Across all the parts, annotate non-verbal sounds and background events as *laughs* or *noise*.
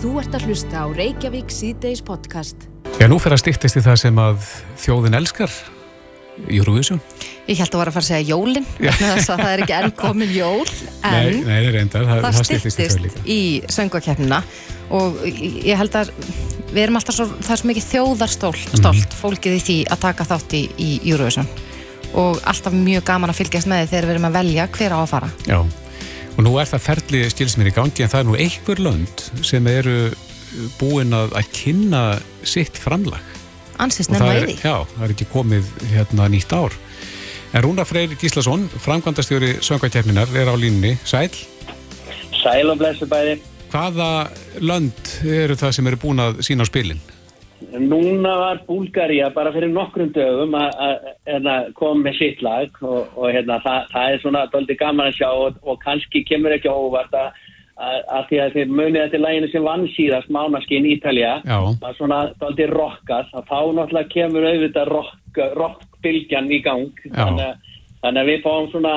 Þú ert að hlusta á Reykjavík síðdeis podcast. Já, nú fer að stýttist í það sem að þjóðin elskar, Eurovision. Ég held að vera að fara að segja jólin, þess að það er ekki enn komin jól, en Nei, nei, reyndar, það, það styttist í það söngvakeppnina og ég held að við erum alltaf svo, það er svo mikið þjóðarstolt Mhm. stolt, fólkið í því að taka þátt í, í Eurovision og alltaf mjög gaman að fylgjast með því þegar við erum að velja hver á að fara. Já, og nú er það ferli skilsmér í gangi en það er nú einhver lönd sem eru búin að, að kynna sitt framlag. Ansist í er, því. já, það er ekki komið hérna nýtt ár. En Rúna Freyr Gíslason, framkvæmdastjóri söngvakeppninar, er á línni. Sæl, Sæl og blessu bæði. hvaða lönd eru það sem eru búin að sína á spilin? Núna var Búlgaria bara fyrir nokkrum dögum að- hérna, koma með sitt lag og, og hérna, það, það er svona doldi gaman að sjá og, og kannski kemur ekki óvart að, að, að því að þið munið þetta læginu sem vann síðast mánaskinn Ítalja Já. var svona doldi rockað að þá náttúrulega kemur auðvitað rock, rockbylgjan í gang. Þannig, þannig að við fáum svona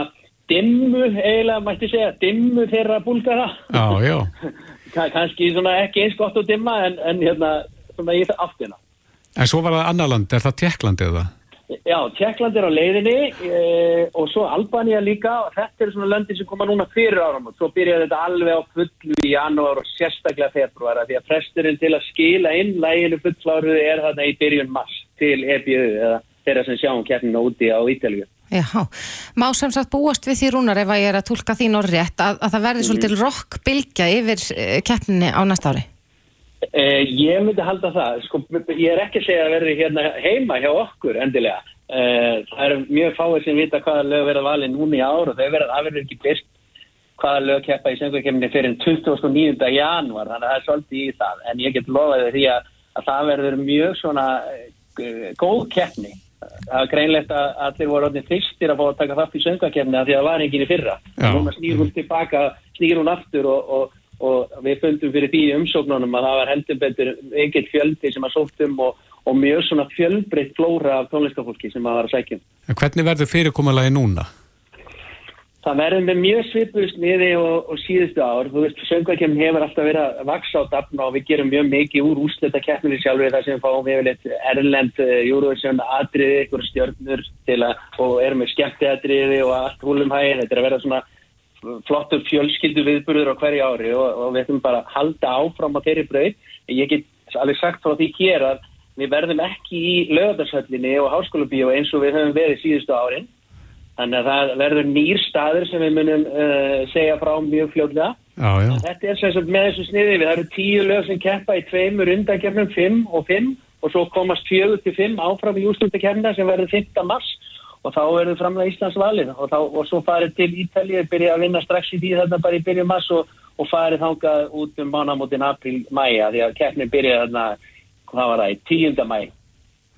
dimmu, eiginlega mætti segja dimmu þeirra Búlgara. *laughs* Kannski svona ekki eins gott að dimma en, en hérna svona í áttina. En svo var það annar land, er það Tjekkland eða? Já, Tjekkland er á leiðinni e, og svo Albania líka og þetta eru svona löndi sem koma núna fyrir áram og svo byrjar þetta alveg á fullu í janúar og sérstaklega februar af því að presturinn til að skila inn læginu fullkláruðu er þarna í byrjun mars til EBU eða þeirra sem sjáum keppnina úti á Ítalíu. Já, má sem sagt búast við því rúnar ef að ég er að tólka þín orð rétt að, að það verði svolítið rockbylgja yfir uh, keppninni á næsta ári. Eh, ég myndi halda það, sko, ég er ekki að segja að verði hérna heima hjá okkur endilega. Eh, það eru mjög fáið sem vita hvaða lög verða valið núna í ár og þau verða afverður ekki byrst hvaða lög keppa í söngvakefninni fyrir 29. janúar, þannig að það er svolítið í það. En ég get lofaði því að, að það verður mjög svona uh, góð keppni. Það er greinlegt að allir voru orðin fyrstir að fá að taka þátt í söngvakefni af því að það var enginn í fyrra. Núna snýr hún tilbaka, snýr hún aftur og, og og við fundum fyrir því umsóknunum að það var heldur betur ekkert fjöldi sem að sóttum og, og mjög svona fjölbreytt flóra af tónlistafólki sem að var að sækjum. En hvernig verður fyrirkomulagi núna? Það verður með mjög svipuð sniði og, og síðustu ár. Þú veist, söngvakefnin hefur alltaf verið að vaksa á dafna og við gerum mjög mikið úr úrslita keppninni sjálfur þar sem við fáum yfirleitt erlend uh, Eurovision atriði, ykkur að, og erum með skemmtiatriði og allt húlum hægir. Þetta er að vera svona flottur fjölskyldu viðburður á hverju ári og, og við ætlum bara að halda áfram á þeirri brauð. Ég get alveg sagt frá því hér að við verðum ekki í lögadarsöllinni og háskólabíu eins og við höfum verið síðustu árin. Þannig að það verður nýr staður sem við munum uh, segja frá mjög já. Þetta er sem sagt með þessu sniði við. Það eru tíu lög sem keppa í tveimur undakefnum, fimm og fimm og svo komast fjögur til fimm áfram í úrslutakefna sem verður 5. mars og þá verður framlega Íslands valið og, þá, og svo farið til Ítalið, byrja að vinna strax í því þarna bara í byrjun mars og, og farið þangað út um mánamótin april, mæja því að keppnin byrja þarna, hvað var það, í 10. mæ.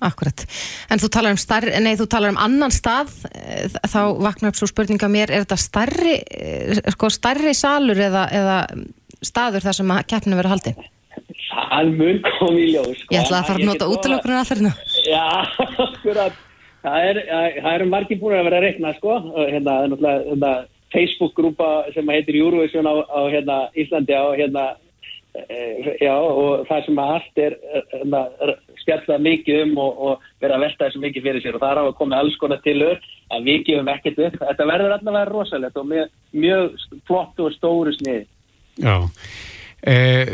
Akkurat. En þú talar um starri, nei, þú talar um annan stað, eh, þá vaknar upp svo spurninga mér, er þetta starri, eh, sko, starri salur eða, eða staður þar sem að keppninu verður haldið? Það mun kom í ljós. sko. Ég ætla að fara að nota útlökunum að þeirna. Já, *laughs* akkurat. Það er, það eru margir búin að vera að rekna, sko. Hérna, er náttúrulega hérna, Facebook-grúpa sem heitir Eurovision á, á hérna, Íslandi á hérna, e, já, og það sem að allt er hérna, spjallað mikið um og, og vera að velta þessu mikið fyrir sér og það er á að koma alls konar til ör að við gefum ekkert upp. Þetta verður allavega rosalegt og mjög, mjög flott og stóru sniði. Já. Eh,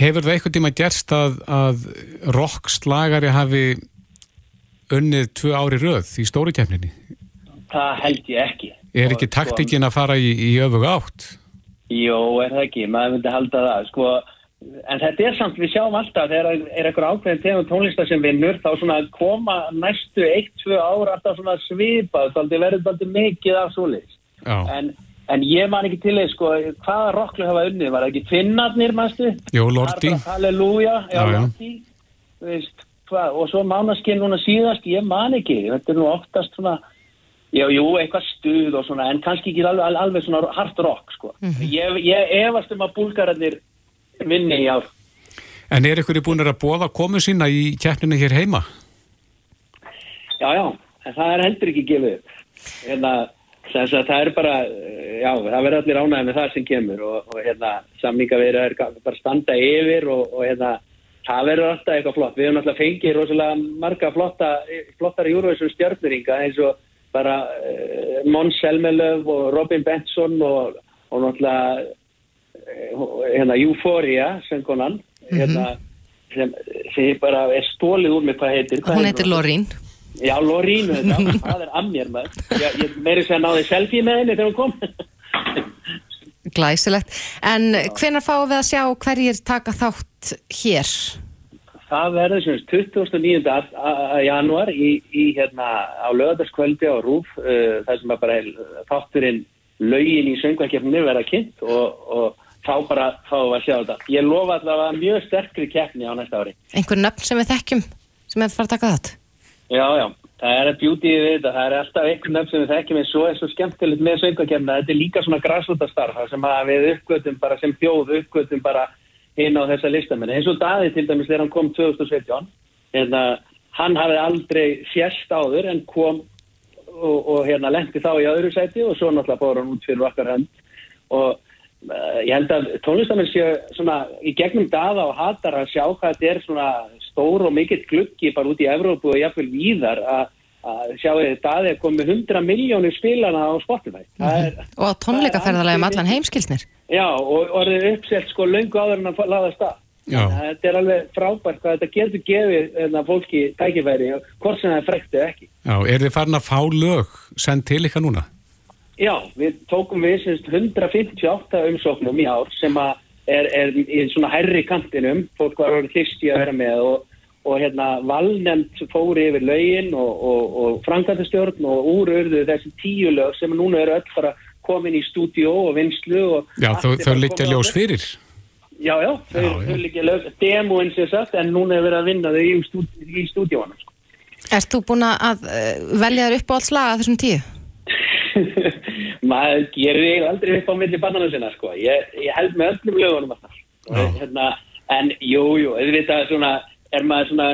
hefur það eitthvað tíma gerst að, að rockslagari hafi unnið tvö ári röð í stóri keppninni? Það held ég ekki. Er ekki sko, taktikinn að fara í, í öfug átt? Jó, er það ekki, maður myndi halda það, sko, en þetta er samt, við sjáum alltaf, þegar er eitthvað ákveðin tegum tónlistar sem vinnur, þá svona koma næstu eitt, tvö ár alltaf svona svipað, þá verður þetta mikið af. Já. En, en ég man ekki til þess, sko, hvaða rocklu hafa unnið, var það ekki Finnarnir, mannstu? Jú, Lordi. Halleluja, já, Já, já. Lordi, veist, hvað, og svo mánaskinn núna síðast, ég man ekki, þetta er nú oftast svona, Já, jú, eitthvað stuð og svona, en kannski ekki alveg, al- alveg svona hard rock, sko. ég, ég efast um að búlgararnir vinni í ár. En er ykkur búin að bóða komu sína í keppninu hér heima? Já, já, það er heldur ekki gefið. Hérna, þess að það er bara, já, það verður allir ánægði með það sem kemur og, og hérna, samninga verður er bara standa yfir og, og hérna, það verður alltaf eitthvað flott. Við höfum alltaf fengið rosalega marga flotta, flottar Eurovision stjórnuringa eins og bara uh, Mons Selmelöf og Robin Benson og, og náttúrulega uh, hérna, Euphoria, söngkonan, hérna, mm -hmm. sem, sem bara er stólið úr með hvað heitir. Hvað Hún heitir Lorín. Já, Lorínu, *laughs* það er mér maður. Ég, ég meiri að náði selfie með henni þegar hún kom. Glæsilegt. En hvenar fáum við að sjá hverjir taka þátt hér? Það verður sem 29. januar í, í hérna á löðarskvöldi á Rúf, uh, það sem er bara þátturinn laugin í söngvakefninu verða kynnt og, og þá bara fáum við að sjá þetta. Ég lofa allavega mjög sterkri keppni á næsta ári. Einhver nöfn sem við þekkjum sem er fara að taka þátt? Já, já, það er að bjúti við þetta, það er alltaf einhvern nöfn sem við þekkjum en svo er svo skemmtilegt með söngvakefna, þetta er líka svona græslutastarf sem við uppgötum bara sem þjóð uppgötum bara inn á þessa listamenni. Eins og Daði til dæmis þegar hann kom 2017, hérna, hann hafði aldrei fjest áður en kom og, og hérna lendi þá í öðru sæti og svo náttúrulega bóður hann út fyrir okkar hönd og uh, ég held að tónlistamenn séu svona í gegnum Daða og Hatar að sjá hvað þetta er svona stór og mikill gluggi bara út í Evrópu og jáfnveil víðar að að sjáu þetta að það komi 100 miljónir spilana á Spotify. Mm -hmm. er, og á tónleikaferðarlega um allan heimskilsnir. Já, og það er uppselt sko löngu áður en að laða stað þetta er alveg frábært hvað þetta getur gefið hérna, fólki tækifæri hvort sem það er frekt eða ekki. Já, er þið farin að fá lög send til ykkar núna? Já, við tókum við 158 umsóknum í ár sem að er, er í svona herri kantinum fólk var orðið hlisti að vera með og og hérna valnefnd fóri yfir laugin og, og, og frangatastjórn og úrurðu þessi tíu lög sem núna eru öll bara komin í stúdíó og vinslu og Já, þau liggja ljós fyrir Já, já, þau, þau liggja ljós demóinn sér sagt en núna er verið að vinna þau í, stúd, í stúdíónu sko. Erst þú búin að uh, velja þér upp á alls laga þessum tíu? *laughs* Maður gerir aldrei upp á milli bannana sinna sko. ég, ég held með öllum lögunum hérna, en jú, jú, þið veit að svona er maður svona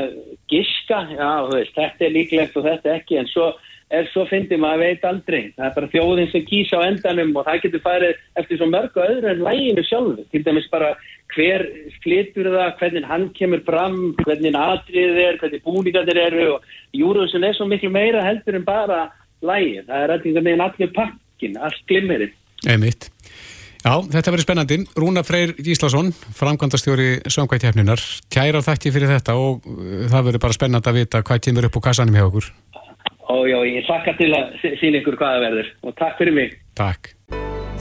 giska, já, veist, þetta er líklegt og þetta ekki, en svo er svo fyndið maður veit aldrei. Það er bara þjóðin sem kýsa á endanum og það getur farið eftir svo mörgu öðru en læginu sjálfu. Til dæmis bara hver flytur það, hvernig hann kemur fram, hvernig atriðið er, hvernig búningarnir eru og júruðsum er svo miklu meira heldur en bara lægið. Það er allir allir pakkin, allt glimmerið. Einmitt. Já, þetta verður spennandi. Rúna Freyr Gíslason, framkvæmdastjóri Söngvættjafninar, kæra þakki fyrir þetta og uh, það verður bara spennandi að vita hvað kemur upp á kassanum hjá okkur. Ójá, ég hlakka til að sína ykkur hvað það verður og takk fyrir mig. Takk.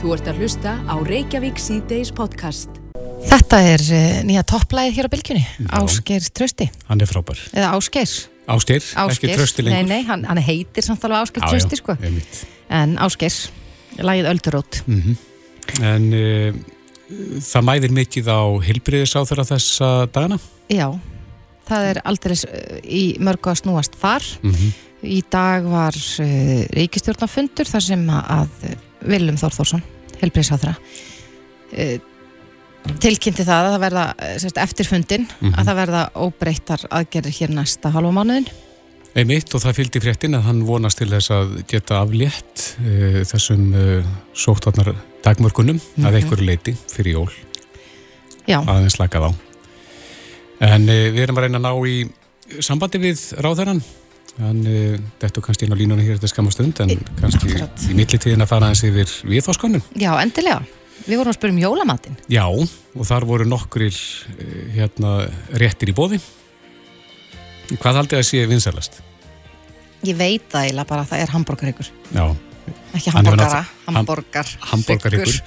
Þú ert að hlusta á Reykjavík C-Days podcast. Þetta er uh, nýja topplæðið hér á bylgjunni, Ásgeir Trösti. Hann er frábær. Eða Ásgeir. Ásgeir, ekki Trösti lengur. Nei, nei, hann, hann heitir samt alveg Ásgeir Trösti, sko. En Ásgeir, lagið Öldurót. Mm -hmm. En uh, það mæðir mikið á hilbriðisáþurra þessa dagana? Já, það er aldrei í mörgu að snúast þar. Mm -hmm. Í dag var uh, ríkistjórnafundur þar sem að Viljum Þór Þórsson, hilbriðisáþurra, uh, tilkynnti það að það verða sérst, eftir fundin, mm -hmm. að það verða óbreyttar aðgerðir hér næsta halva mánuðin. Einmitt og það fylgdi fréttin að hann vonast til þess að geta aflétt uh, þessum uh, sóttvarnar dagmörkunum mm -hmm. að mhm. einhverju leiti fyrir jól Já. aðeins slakað á en uh, við erum að reyna að ná í sambandi við ráðherran en þetta er kannski inn á línunni hér þetta skamastund en kannski Akkurat. í millitíðin að fara aðeins yfir viðháskonum Já, endilega, við vorum að spyrja um jólamatinn. Já, og þar voru nokkur hérna, réttir í bóði Hvað haldið að sé vinsælast? Ég veit það eiginlega bara að það er hambúrgarhyggur Já. Ekki hambúrgara, hambúrgar hambúrgarhyggur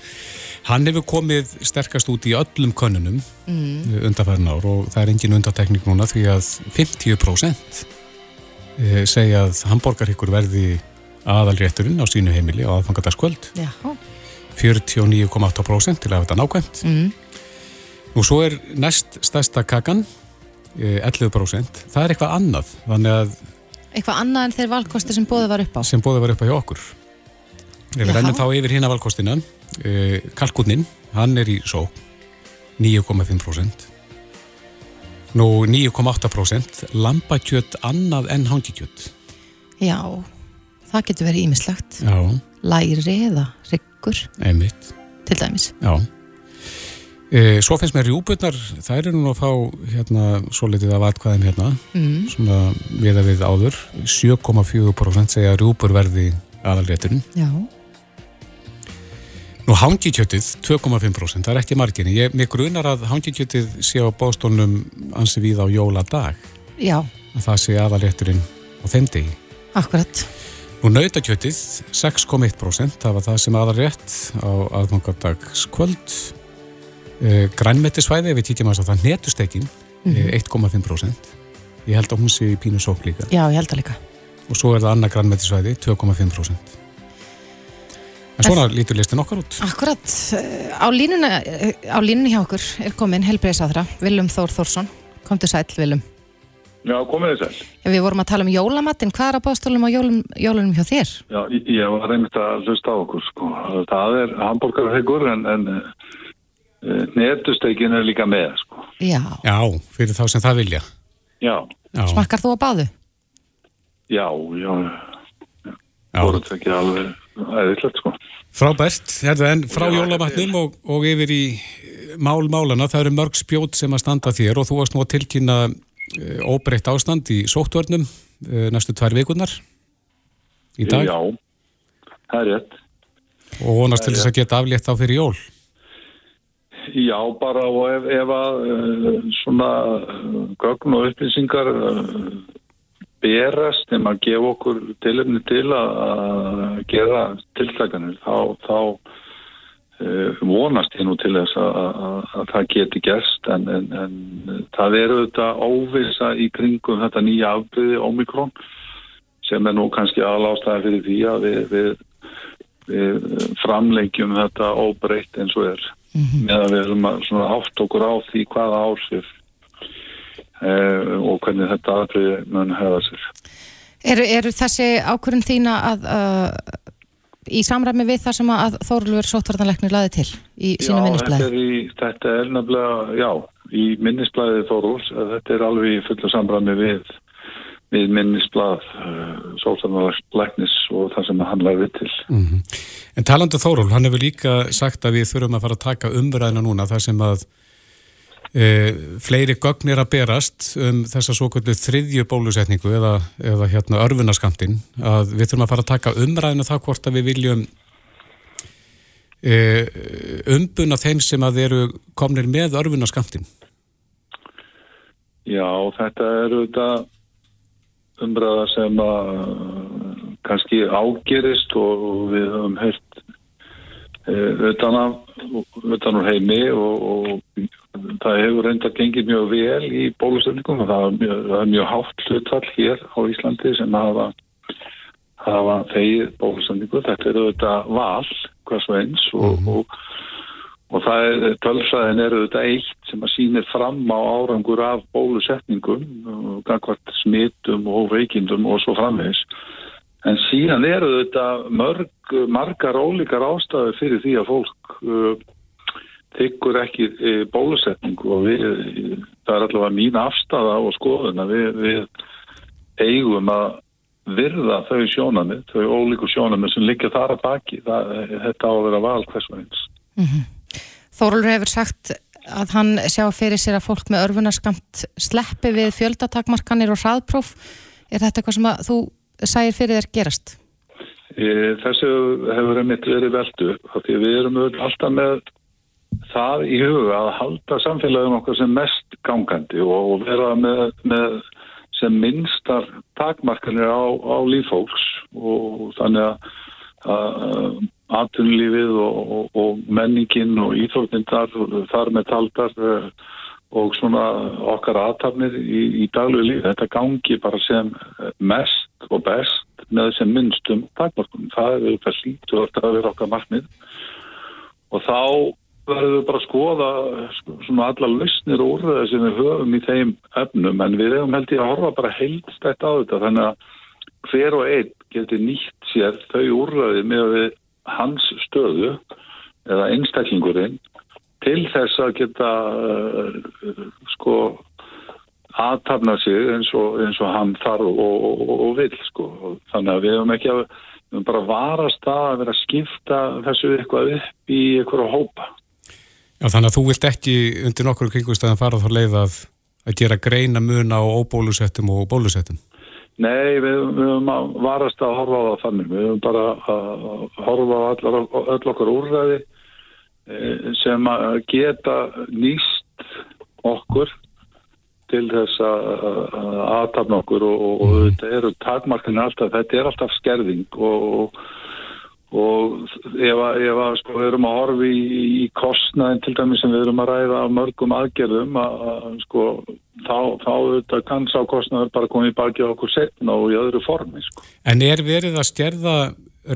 hann hefur komið sterkast út í öllum konunum mm. undanfæðin ár og það er engin undatekník núna því að 50% eh, segja að hambúrgarhyggur verði aðalrétturinn á sínu heimili á aðfangadagskvöld 49,8% til að þetta nákvæmt mm. og svo er næst stærsta kakan 11% eh, það er eitthvað annað að Eitthvað annað en þeir valkosti sem bóði var upp á? Sem bóði var upp á hjá okkur. Við rennum þá yfir hérna valkostina. Uh, Kalkunin, hann er í só 9,5%. Nú 9,8% lampakjött annað en hangikjött. Já, það getur verið ímislegt. Læri eða gúrkur einmitt, til dæmis. já. E, svo finnst mér rjúbutnar, þær eru nú að fá hérna, svo litið af atkvæðin hérna, Mm. svona við að við áður, 7,4% segja rjúbur verði aðalrétturinn. Já, Nú hangikjötið, 2,5%, það er ekki margin. Ég, mér grunar að hangikjötið sé á bóstónum ansi við á jóladag, já, að það sé aðalrétturinn á þeim degi. akkurat. Nú nautakjötið, 6,1%, það var það sem aðalrétt á aðfangardagskvöld. Uh, grænmetisvæði, ef við kíkjum að það netustekin, mm 1,5%. Ég held að hún sé í pínu sók líka. Já, ég held að líka. Og svo er það annað grænmetisvæði, 2,5%. En svona lítur listin okkar út. Akkurat, eh, á línuna, eh, á línunni hjá okkur er komin helbreyðsáðra, Willum Þór Þórsson. Komdu sæll, Willum. Já, komið sæl. Ja, við vorum að tala um jólamattin, hvað er að bástólum á jólum, jólunum hjá þér? Já, ég- var reynd að hlusta á okkur, sko. Það er hambúrgarhaugur en, en uh, netusteikin er líka með, sko. Já, Já, fyrir þá sem það vilja. Já, Já, smakkar þú á báðu? já, já, já. voru þetta ekki alveg eðislegt, sko. Frábært, herðu, en frá jólamatnum og, og yfir í eh, mál málana, það eru mörg spjót sem að standa þér og þú varst nú að tilkynna óbreytt ástand í sóttvörnum uh, næstu tvær vikunar í dag Já, það er rétt. og vonast til þess að geta aflétt á fyrir jól. Já, bara og ef, ef að svona gögn og upplýsingar berast þegar maður gefa okkur tilefni til að gera tiltakanir þá, þá vonast ég nú til þess að, að, að það geti gerst en, en, en það eru þetta óvisa í kringum þetta nýja afbyrði Omikron sem er nú kannski aðlástaði fyrir því að við, við, við framlengjum þetta óbreytt eins og er með að við erum að svona átt okkur á því hvaða ársif uh, og hvernig þetta aðriði mun hefa sér. Eru, eru þessi ákvörðin þína að, uh, í samræmi við það sem að Þórulfur sóttvartanleiknir laði til í þetta minnisblæði? er, í, þetta er nefnilega, já, í minnisblæði Þórúls, þetta er alveg í fullu samræmi við, við minnisblað uh, sótarnalæknis og það sem hann lagði til. En talandi Þóról, hann hefur líka sagt að við þurfum að fara að taka umræðina núna þar sem að fleiri gögn er að berast um þessa svo kvöldu þriðju bólusetningu eða, eða hérna örfunaskamtinn að við þurfum að fara að taka umræðina það hvort að við viljum e, umbuna þeim sem að eru komnir með örfunaskamtinn. Já, þetta er auðvitað umræða sem að kannski ágerist og, við höfum heyrt uh, utan, úr heimi og, og það hefur reynda gengið mjög vel í bólustöfningum og það er mjög, það er mjög hátt hlutfall hér á Íslandi sem hafa hafa þegið bólustöfningu. Þetta er auðvitað val hvers og eins og, og Og það er, tölfræðin er auðvitað eitt sem að sýnir fram á árangur af bólusetningum, gangvart smittum og veikindum og svo framvegs. En síðan eru auðvitað mörg, margar ólíkar ástæður fyrir því að fólk uh, þykkur ekki uh, bólusetningu og við, það er allavega mín afstæða og skoðun að við, við eigum að virða þau sjónamið, þau ólíku sjónamið sem liggja þar að baki. Það, þetta á að vera val hvers og eins. Þórulfur hefur sagt að hann sjá fyrir sér að fólk með örfunarskamt sleppi við fjöldatakmarkanir og hraðpróf. Er þetta eitthvað sem að þú sæir fyrir þér gerast? E, Þessu hefur einmitt verið veldu því við erum alltaf með það í huga að halda samfélagum okkar sem mest gangandi og vera með, með sem minnstar takmarkanir á, á lífhóks og þannig að, að atvinnulífið og, og, og menningin og íþórnindar þar með taldar eh, og svona okkar aðtafnir í, í daglegu lífi. Þetta gangi bara sem mest og best með sem minnstum takmarkunum. Það er auðvitað hlýtt og þetta er okkar markmið og þá verður bara að skoða sko, svona alla lausnir og úrræði sem við höfum í þeim efnum en við hefum held ég að horfa bara heildstætt á þetta þannig að hver og einn getur nýtt sér þau úrræði með hans stöðu eða einstaklingurinn til þess að geta uh, sko aðtapna sig eins og, eins og hann þarf og, og, og vil sko. Þannig að við hefum ekki að bara varast það að vera að skipta þessu eitthvað upp í eitthvað hópa. Já, þannig að þú vilt ekki undir nokkur kringustæðan fara þá leið að, að gera greina mun á óbólusettum og bólusettum? Nei, við, höfum að varast að horfa á það þannig. Við höfum bara að horfa á allar, öll okkur úrræði eh, sem að geta nýst okkur til þess að aðtapna okkur og, og, og þetta eru takmarkinu alltaf, þetta er alltaf skerðing og, og ef að sko við erum að horfi í, í kostnaðin til dæmis sem við erum að ræða af mörgum aðgerðum að, að sko þá, þá þetta kann sá kostnaður bara komið baki á okkur setna og í öðru formi sko. En er verið að skerða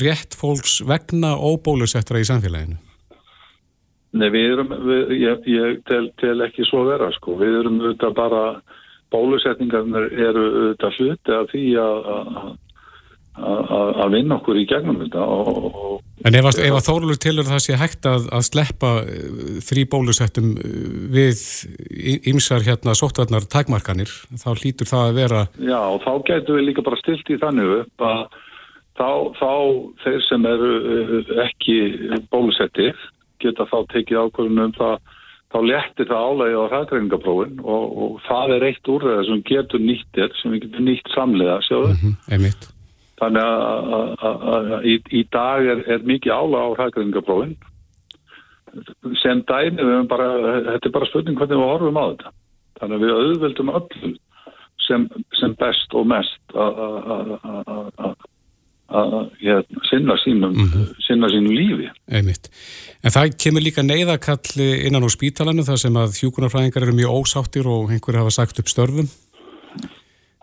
rétt fólks vegna óbólusettra í samfélaginu? Nei, við erum, við, ég, ég tel, tel ekki svo vera, sko. Við erum auðvitað bara, bólusetningarnir eru auðvitað hluti af því að vinna okkur í gegnum þetta. Og, og, en ef að, að þórulur tilur það sé hægt að, að sleppa þrý eh, bólusettum eh, við ymsar hérna sóttvarnar tagmarkanir, þá hlýtur það að vera... Já, og þá getur við líka bara stilt í þannig upp að þá, þá þeir sem eru eh, ekki bólusettið geta þá tekið ákvörðunum það, þá léttir það álægi á hraðgreiningaprófin og, og það er eitt úr það sem getur nýttir, sem við getum nýtt samlega, sjáðu. Mm -hmm, Þannig að í, í dag er, er mikið álægi á hraðgreiningaprófin sem dæmi, bara, þetta er bara spurning hvernig við horfum á þetta. Þannig að við auðveldum öllum sem, sem best og mest að hérna, sinna sínum mm -hmm. sinna sínum lífi Einmitt. En það kemur líka neyðakalli innan á spítalanu þar sem að hjúkunarfræðingar eru mjög ósáttir og einhverju hafa sagt upp störfum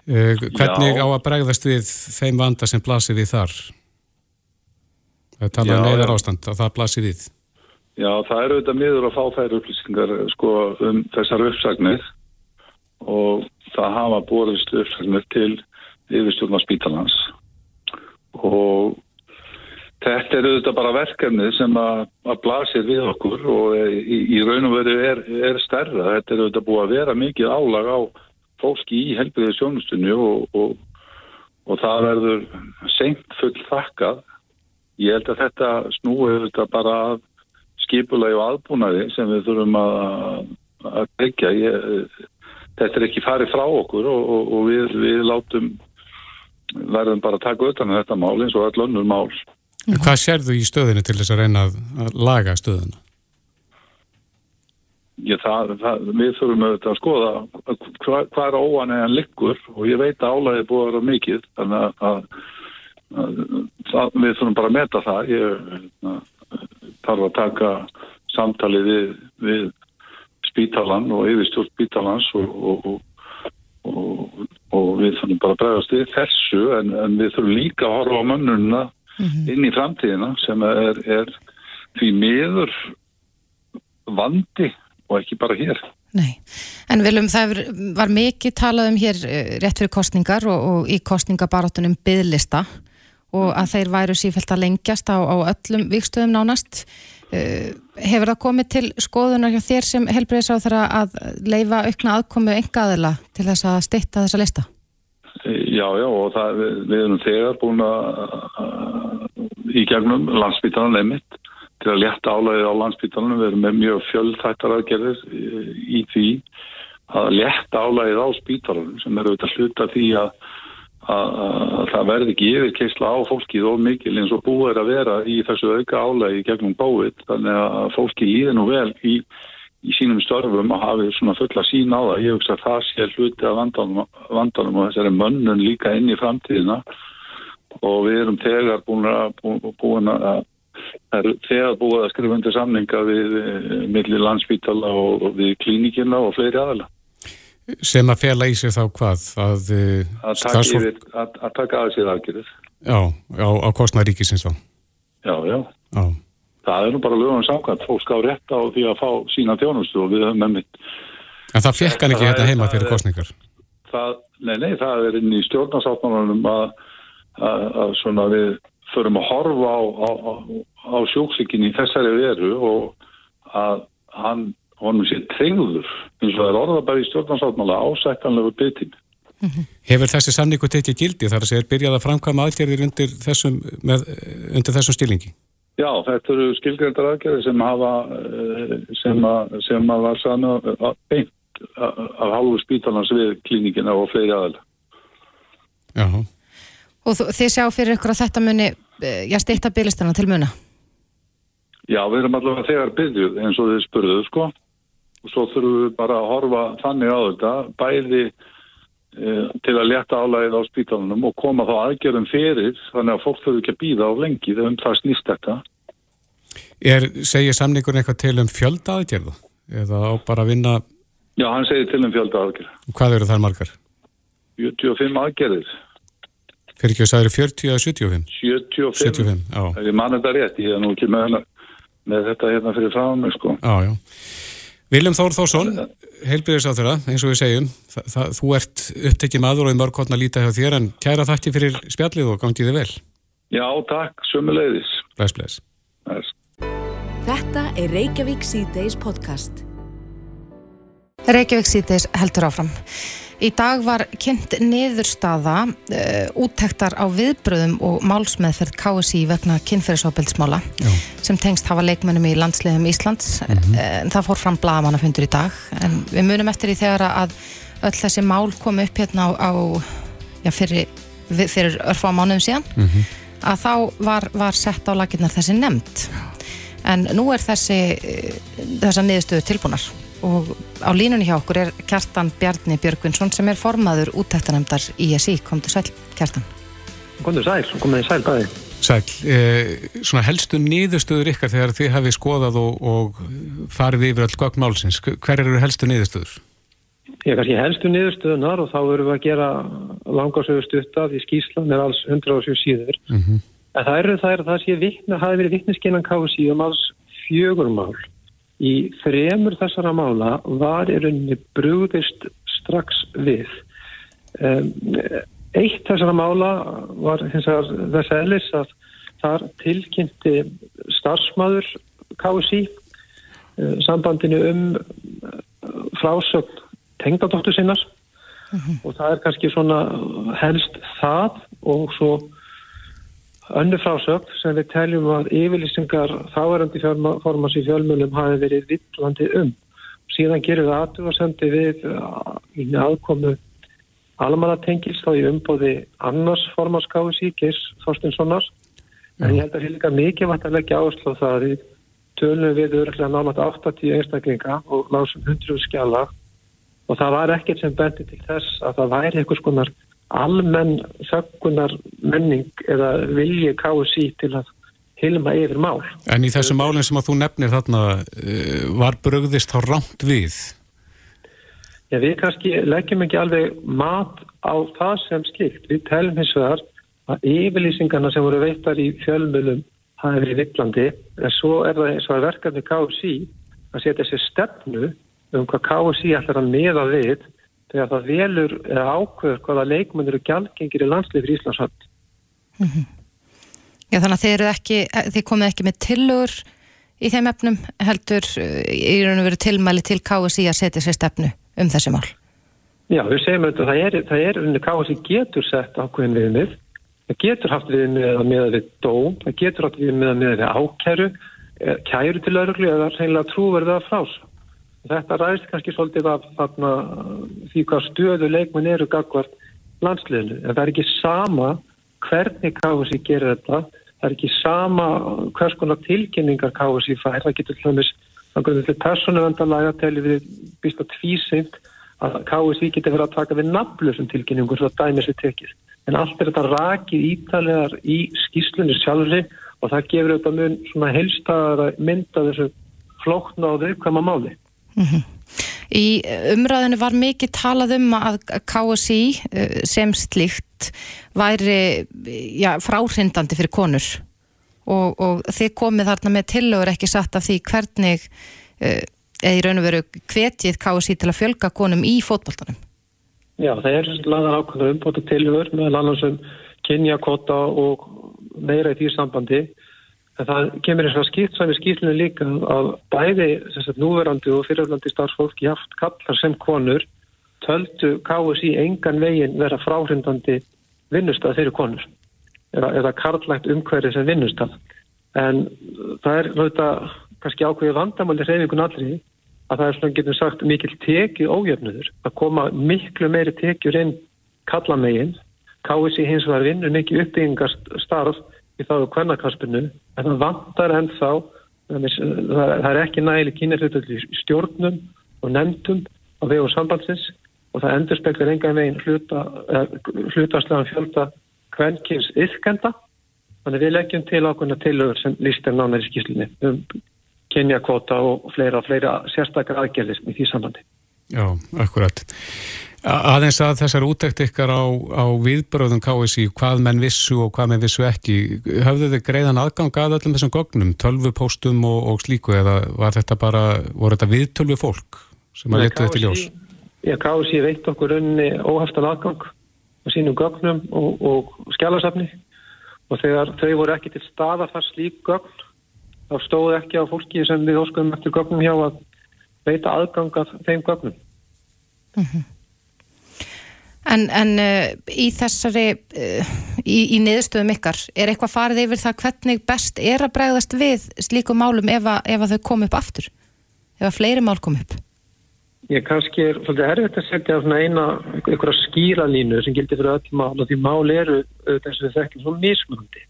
hvernig Já. á að bregðast við þeim vanda sem blasir við þar? Það tala um neyðar ástand að það blasir við. Já, það eru auðvitað miður að fá þær upplýsingar sko, um þessar uppsagnir og það hafa borðist uppsagnir til yfirstjórna spítalans. Og þetta er auðvitað bara verkefni sem að, að blasir við okkur og í, í raun og veru er, er stærra, þetta er auðvitað búið að vera mikið álag á fólki í helbriðið sjónustunni og, og, og það verður seint full þakkað ég held að þetta snúi auðvitað bara skipulagi og aðbúnaði sem við þurfum að að byggja þetta er ekki farið frá okkur og, og við, við látum verðum bara að taka utan um þetta mál eins og all önnur mál. Hvað sérðu í stöðinu til þess að reyna að laga stöðuna? Ég, það, það, við þurfum auðvitað að skoða hvað, hvað er óan eða likkur og ég veit að álæði búið að vera mikið þannig að, að, að við þurfum bara að meta það ég þarf að taka samtalið við, við spítalan og yfirstjórn spítalans og, og, og og, við þurfum bara að bregðast við þessu en, en við þurfum líka að horfa á mönnuna mm -hmm. inn í framtíðina sem er, er því miður vandi og ekki bara hér. Nei, en viljum það var mikið talað um hér eh, rétt fyrir kostningar og, og í kostningabarátunum byðlista og að þeir væru sífælt að lengjast á, á öllum vikstöðum nánast Eh, hefur það komið til skoðunar hjá þér sem helbriðis á þeirra að leifa aukna aðkomu engaðila til þess að steitta þessa lista? Já, já, og það, við, erum þegar búin að í gegnum landsbytalan nefnitt til að létta álæðið á landsbytalanum. Við erum með mjög fjöldþættar aðgerðir í því að létta álæðið á spítalanum sem eru auðvitað hluta því að að það verði ekki yfirkeisla á fólkið of mikil eins og búið er að vera í þessu auka álægi gegnum bóið þannig að fólki líði nú vel í, í sínum störfum að hafi svona fulla sín á það. Ég hugsa að það sé hluti af vandanum, vandanum og þessari mönnun líka inn í framtíðina og við erum tegar búin að, búin að þegar búið að skrifa undir samninga við millir landsbítala og við klínikina og fleiri aðala. Sem að fela í sig þá hvað? Að, eh, að, taka, yfir, að, að taka að sér aðgerðið. Já, á, á kostnæri ríkisins þá. Já, já, já. Það er nú bara lögum samkvæmt. Fólk ská rétt á því að fá sína þjónustu og við höfum nefnitt. En það fekk hann ekki þetta heima fyrir kostningar? Það, nei, nei, það er inn í stjórnarsáttmálunum að svona við förum að horfa á, á, á sjóksíkin í þessari veru og að hann honum sé treyður eins og það er orðabæði stjórnarsáttmála ásættanlegu byggtími. Hefur þessi samningu tekið gildi þar að segja byrjað að framkvæma aðgerðir undir þessum, með, undir þessum stílingi? Já, þetta eru skilgrendar aðgerðir sem hafa eh, sem að, sem að var sann beint af hálfu spítalans við klíningina og fleiri aðal. Já. Og þú- þið sjá fyrir ykkur að þetta muni, eh, já, stýtta bílistana til muna. Já, við erum allavega þegar byrjuð eins og þið spurðuð sko og svo þurfum við bara að horfa þannig á þetta bæði e, til að leta álægið á spítalunum og koma þá aðgerðum fyrir þannig að fólk þurfi ekki að býða á lengi þegar um það snýst þetta. Er, segir samningur eitthvað til um fjölda aðgerða? Eða á bara að vinna, Já, hann segir til um fjölda aðgerð. hvað eru þær margar? 75 aðgerðir, Fyrir ekki að það eru 40 eða 75? 75. 75, já. Ef ég man þetta rétt, ég er nú ekki með, með þetta hérna fyrir frá mig sko. Já, já. Viljum Þór Þórsson, heilbyrðisáþurra, eins og við segjum, það, það, þú ert upptekið maður og í mörg hotna líta hjá þér en kæra þakki fyrir spjallið og gangið þið vel. Já, takk, sömuleiðis. Bless, bless. Bless. Þetta er Reykjavík C-Days podcast. Reykjavík síðdeis heldur áfram. Í dag var kynnt niðurstaða uh, úttektar á viðbröðum og málsmeðferð KSI vegna kynferðisofbeldsmála sem tengst hafa leikmennum í landsliðum Íslands. En það fór fram blagamannafundur í dag. En við munum eftir í þegar að öll þessi mál kom upp hérna á, á já, fyrir, fyrir örfá mánuðum síðan að þá var, var sett á laginnar þessi nefnd. En nú er þessi eh, þessa niðurstöðu tilbúnar og á línunni hjá okkur er Kjartan Bjarni Björgvinsson sem er formaður úttektanemdar ISI, komdu sæl Kjartan Komðu sæl, komið sæl bæði. Sæl, eh, svona helstu niðurstöður ykkar þegar þið hafið skoðað og, og farið yfir öll gögn málsins. Hver eru helstu niðurstöður? Ég kannski helstu niðurstöðunar og þá verðum við að gera langarsögu stutta því skýslan er alls 107 síður. Mhm. En það eru það, er, það sé vitna, hafi verið vittneskinnan KSI um alls fjögur mál. Í fremur þessara mála var í rauninni brugðist strax við. Eitt þessara mála var þess eðlis að þar tilkynnti starfsmaður KSI uh, sambandinu um uh, frásögn tengdadóttur sinnar og það er kannski svona helst það og svo önnu frásögn sem við teljum að yfirlýsingar þáverandi formans í fjölmjölum hafi verið villandi um. Síðan gerum við aðtugasendi við uh, í aðkomu almannatengils þá í umbóði annars formanskáðis í Geirs Þorstinssonar en ég held að það er mikið vært að leggja áherslu á það að tölum við örgulega námat 80 einstaklinga og lásum 100 skjala. Og það var ekkert sem bendi til þess að það væri einhvers konar almenn þöggunar menning eða vilji KSI til að hilma yfir mál. En í þessu málinn sem að þú nefnir þarna eh, var brugðist þá rámt við? Já, við kannski leggjum ekki alveg mat á það sem slikt. Við telum hins vegar að yfirlýsingarna sem voru veittar í fjölmjölum hafi verið villandi, en svo er það eins og að verkefni KSI að setja sér stefnu um hvað KSI ætlar að meða við þegar það velur eða ákveður hvaða leikmennir og gjaldgengir í landslið fyrir Íslandshönd. Já, þannig að eru ekki, þið komið ekki með tillögur í þeim efnum heldur uh, í raun og veru tilmæli til KSI að setja sér stefnu um þessi mál. Já, við segjum auðvitað að það er, er unni KSI getur sett ákveðin viðmið, það getur haft viðmið að miða við dóm, það getur haft viðmið að miða við ákæru, eh, kæru til örglu eða reynilega trúverðu að frás. Þetta ræðist kannski svolítið af þarna, því hvað stöðu leikmenn eru gagvart landsliðinu. En það er ekki sama hvernig KSI gerir þetta, það er ekki sama hvers konar tilkynningar KSI fær, það getur hljómis þannig að persónuvendalega telur við býst að tvísimt að KSI getur verið að taka við nafnlösum tilkynningur svo að dæmis við tekið. En allt er þetta rakið ítalegar í skýslunni sjálfri og það gefur auðvitað mun svona helstaðara mynda þessu flókna og viðkvæma máli. Í umræðinu var mikið talað um að KSI uh, sem slíkt væri já, fráhrindandi fyrir konur og, og þið komið þarna með tillögur ekki satt af því hvernig eða í raun og veru hvetjið KSI til að fjölga konum í fótboltanum. Já, það er laðan ákvæmlega umbóta tilhör með annars um kynjakota og meira í því sambandi en það kemur eins og skýrt sami skýrlunni líka að bæði sagt, núverandi og fyrirlandi starfsfólk jáft kallar sem konur töldu KSI engan veginn vera fráhrindandi vinnustaf fyrir konur. Eða, eða karlægt umhverfi sem vinnustaf en það er náttúrulega kannski ákveðið vandamáli reyfingun allri að það er svona getum sagt mikil tekið ójöfnuður. Að koma miklu meiri tekjur inn kallamegin KSI hins vegar vinnur mikið uppbyggingastarf í þá kvennakaspinu en það vantar ennþá það er ekki nægileg kynirhlutur í stjórnum og nefndum á vegu sambandsins og það endur speklar enga veginn hluta, hlutastlegan fjölda kvennkins yfkenda þannig við leggjum til ákveðna tilögur sem líst er nánar í skýslinni um kynjakvota og fleira, fleira sérstakar aðgerðis í því sambandi. Já, akkurat. Aðeins að þessar útækt ykkar á, á viðbröðum KSI, hvað menn vissu og hvað menn vissu ekki, höfðu þið greiðan aðgang að öllum þessum gögnum, tölvupóstum og, og slíku eða var þetta bara, voru þetta viðtölvu fólk sem að letu þetta ljós? Já, KSI veit okkur unni óhaftan aðgang á sínum gögnum og, og skjálasafni og þegar þau voru ekki til staða þar slík gögn, þá stóðu ekki á fólki sem við óskuðum eftir gögnum hjá að veita aðgang að þeim gögnum. Mm -hmm. En, en uh, í þessari, uh, í, í niðurstöðum ykkar, er eitthvað farið yfir það hvernig best er að bregðast við slíku málum ef að, ef að þau kom upp aftur? Ef að fleiri mál kom upp? Ég kannski er svolítið erfitt að setja svona eina, einhverja skýralínu sem gildir fyrir öll mál og því mál eru þess að við þekkjum svona mismunandi.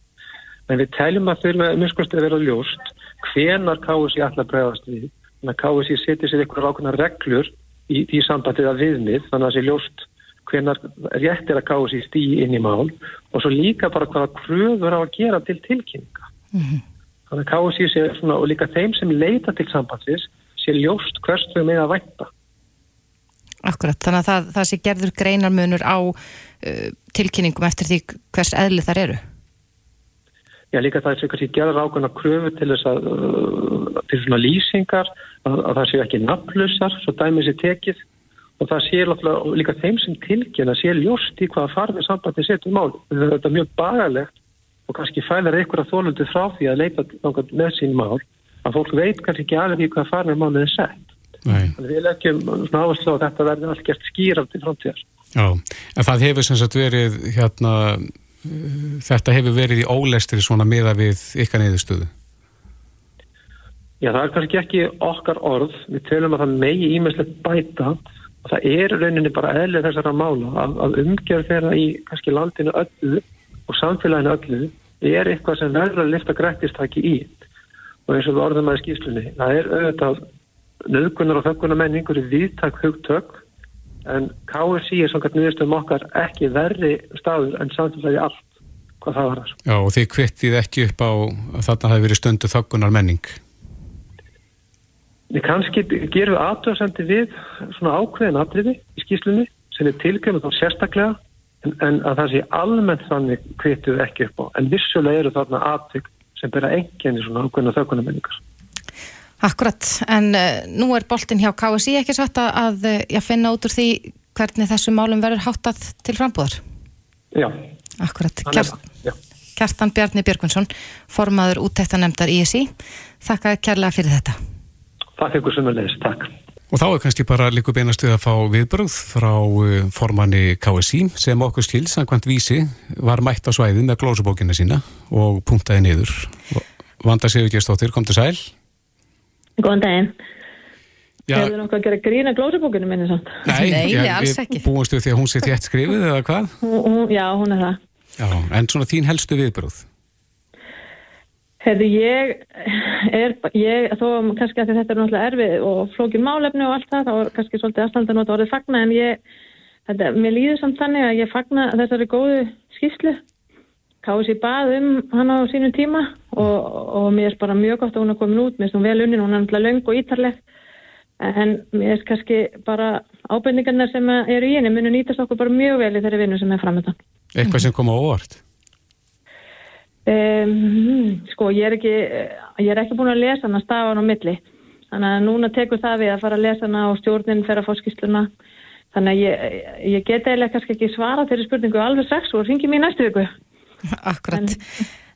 En við teljum að þau með miskunst að vera ljóst hvenar KSI alltaf bregðast við. Að KSI setja sér einhverja ákveðna reglur í því sambandið að viðmið, þannig að það sé ljóst hvenar rétt er að sér stíi inn í mál og svo líka bara hvaða kröður á að gera til tilkynninga. Mm -hmm. Þannig að sér sér svona og líka þeim sem leita til sambandsins sér ljóst hverst þau með að vænta. Akkurat, þannig að það, það sé gerður greinarmunur á uh, tilkynningum eftir því hvers eðli þar eru? Já, líka það er kannski gerður ákveðna kröfu til þess að uh, til svona lýsingar að, að það sé ekki nafnlusar, svo dæmið sér tekið og það sé líka þeim sem tilkynna sé ljóst í hvaða farfið sambandi setjum mál. Þetta er mjög bagalegt og kannski fælar einhverja þólundu frá því að leita með sín mál að fólk veit kannski ekki alveg í hvaða farfið málið er sett. Nei. Þannig við leggjum svona áherslu á að þetta verður allt gert skýrandi framtíðar. Já, en það hefur sem sagt verið hérna, þetta hefur verið í ólestri svona miða við ykkar neyðustöðu. Já, það er kannski ekki okkar orð. Við telum að það megi ímestlega bæta og það er rauninni bara eðlið þessara mála að, að umgjörð þeirra í kannski landinu öllu og samfélaginu öllu er eitthvað sem verður að lifta grættistaki í og eins og orðum að í skýslunni það er auðvitað nöðgunar og þöggunar menn einhverju viðtak hugtök en KSI er svona nýðustum okkar ekki verri staður en samfélagi allt hvað það var þar. Já og þið kvittið ekki upp á að þarna hafi verið stundu þöggunar menning Við kannski gerum við aðtöðsendir við svona ákveðin atriði í skýslunni sem er tilkjöfum þá sérstaklega en, en að það sé almennt þannig kvituð ekki upp á. En vissulega eru þarna aðtök sem byrja enginni svona ákveðina þaukunar menningar. Akkurat, en uh, nú er boltin hjá KSI ekki satt að, að uh, eh, finna út úr því hvernig þessu málum verður háttað til frambúðar? Já. Akkurat, Kjart, Kjartan Bjarni Björgvinsson, formaður úttæktanemdar ISI. Þakka kærlega fyrir þetta. Takk ykkur sem er leiðist, takk. Og þá er kannski bara líka beinast við að fá viðbröð frá uh, formanni KSI sem okkur skil, samkvæmt vísi, var mætt á svæðin með glósubókina sína og punktaði niður. Vanda Sigurgerstóttir, kom til sæl. Góðan daginn. Hefur þú nokkuð að gera grína glósubókinu minni samt? Nei, Nei ja, alls ekki. Við búumstu því að hún sé þétt skrifið eða hvað? Hún, já, hún er það. Já, en svona þín helstu viðbröð? Hefði ég, er, ég, þó kannski að þetta er náttúrulega erfið og flókin málefni og allt það, þá er kannski svolítið aðstæðan að orðið fagna en ég, þetta, mér líður samt þannig að ég fagna þessari góðu skýslu, káði sér bað um hann á sínum tíma og, og mér er bara mjög gott að hún er komin út, mér er svona vel unnin, hún er náttúrulega laung og ítarleg, en mér er kannski bara ábyrningarnar sem eru í henni, munu nýtast okkur bara mjög vel í þeirri vinnu sem er framöndan. Eitthvað sem kom á óvart? Um, sko ég er ekki ég er ekki búin að lesa hana stafan á milli. Þannig að núna tekur það við að fara að lesa hana og stjórnin fer að fá skýsluna þannig að ég, ég get eiginlega kannski ekki svara þeirri spurningu alveg strax og ringi mér næstu viku *laughs* Akkurat,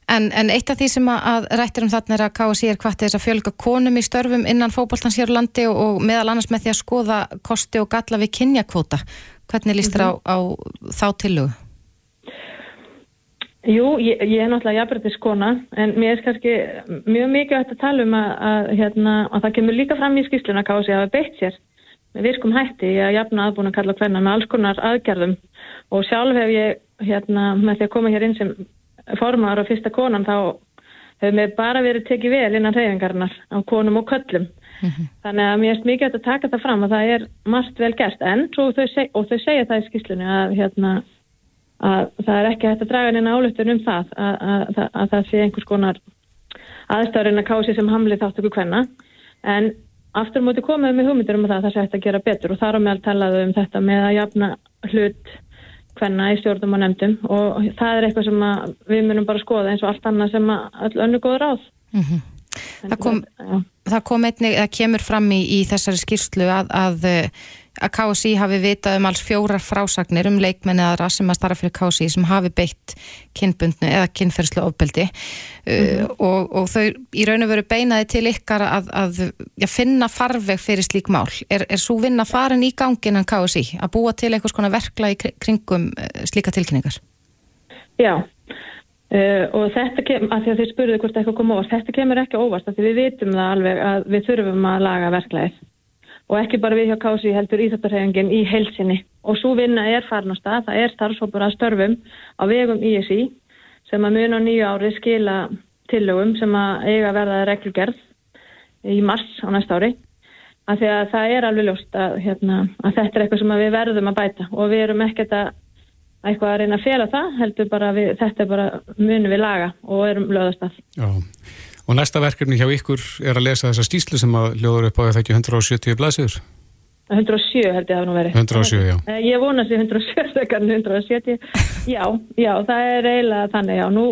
En, en eitt af því sem að, rættir um þarna er að KSI er hvað þess að fjölga konum í störfum innan fókbaltans hér á landi og, og meðal annars með því að skoða kosti og galla við kynjakvóta. Hvernig líst þér á, á þá tillögu? Jú, ég, ég er náttúrulega jafnbrytiskona en mér er kannski mjög mikið að tala um að, að, hérna, að það kemur líka fram í skýsluna kási að hafa beitt sér virkum hætti. Að jafna aðbúna kalla hverna með alls konar aðgerðum. Og sjálf hef ég hérna, með því að koma hér inn sem formar á fyrsta konan þá hefur mér bara verið tekið vel innan reyfingarnar á konum og köllum mm -hmm. þannig að mér er mikið að taka það fram að það er margt vel gert. En þau seg, og þau segja það í skýslunni að hérna að það er ekki hægt að draga neina álöftun um það að, að, að, að það sé einhvers konar aðstæðurinn að kási sem hamlið þátt okkur hvenna en aftur múti komið með hugmyndir um það að það sé hægt að gera betur og þar á meðal talaðu um þetta með að jafna hlut hvenna í stjórnum og nefndum og það er eitthvað sem við munum bara skoða eins og allt annað sem öll önnu góður áð mm -hmm. Það kom, það kom einnig, það kemur fram í, í þessari skýrslu að, að að KSI hafi vitað um alls fjórar frásagnir um leikmenni aðra sem að starfa fyrir KSI sem hafi beitt kynbundnu eða kynferðslu ofbeldi mm -hmm. uh, og, og þau í raun og veru beinaði til ykkar að, að finna farveg fyrir slík mál. Er, er svo vinna farin í gangin en KSI að búa til einhvers konar verkla í kringum uh, slíka tilkynningar? Já, uh, og þetta kemur, að því að þið spurðu hvort eitthvað kom óvast, þetta kemur ekki óvast, því við vitum það alveg að við þurfum að laga verklaðið og ekki bara við hjá Kási heldur íþjóttarhefingin í heilsinni og svo vinna er farin á stað, það er starfsópur að störfum á vegum ISI sem að mun á nýju ári skila tillögum sem að eiga verða reglugerð í mars á næsta ári. Að því að það er alveg ljóst að, hérna, að þetta er eitthvað sem við verðum að bæta. Og við erum ekkert að eitthvað að reyna að fjela það heldur bara við, þetta er bara munum við laga og erum löðast að. Já. Og næsta verkefni hjá ykkur er að lesa þessa stíslu sem að ljóður upp á það ekki 170 blæsiður? 107 held ég að það nú verið. 107, já. Eh, ég vona sér 107 þegar 170. Já, já, það er eiginlega þannig, já. Nú,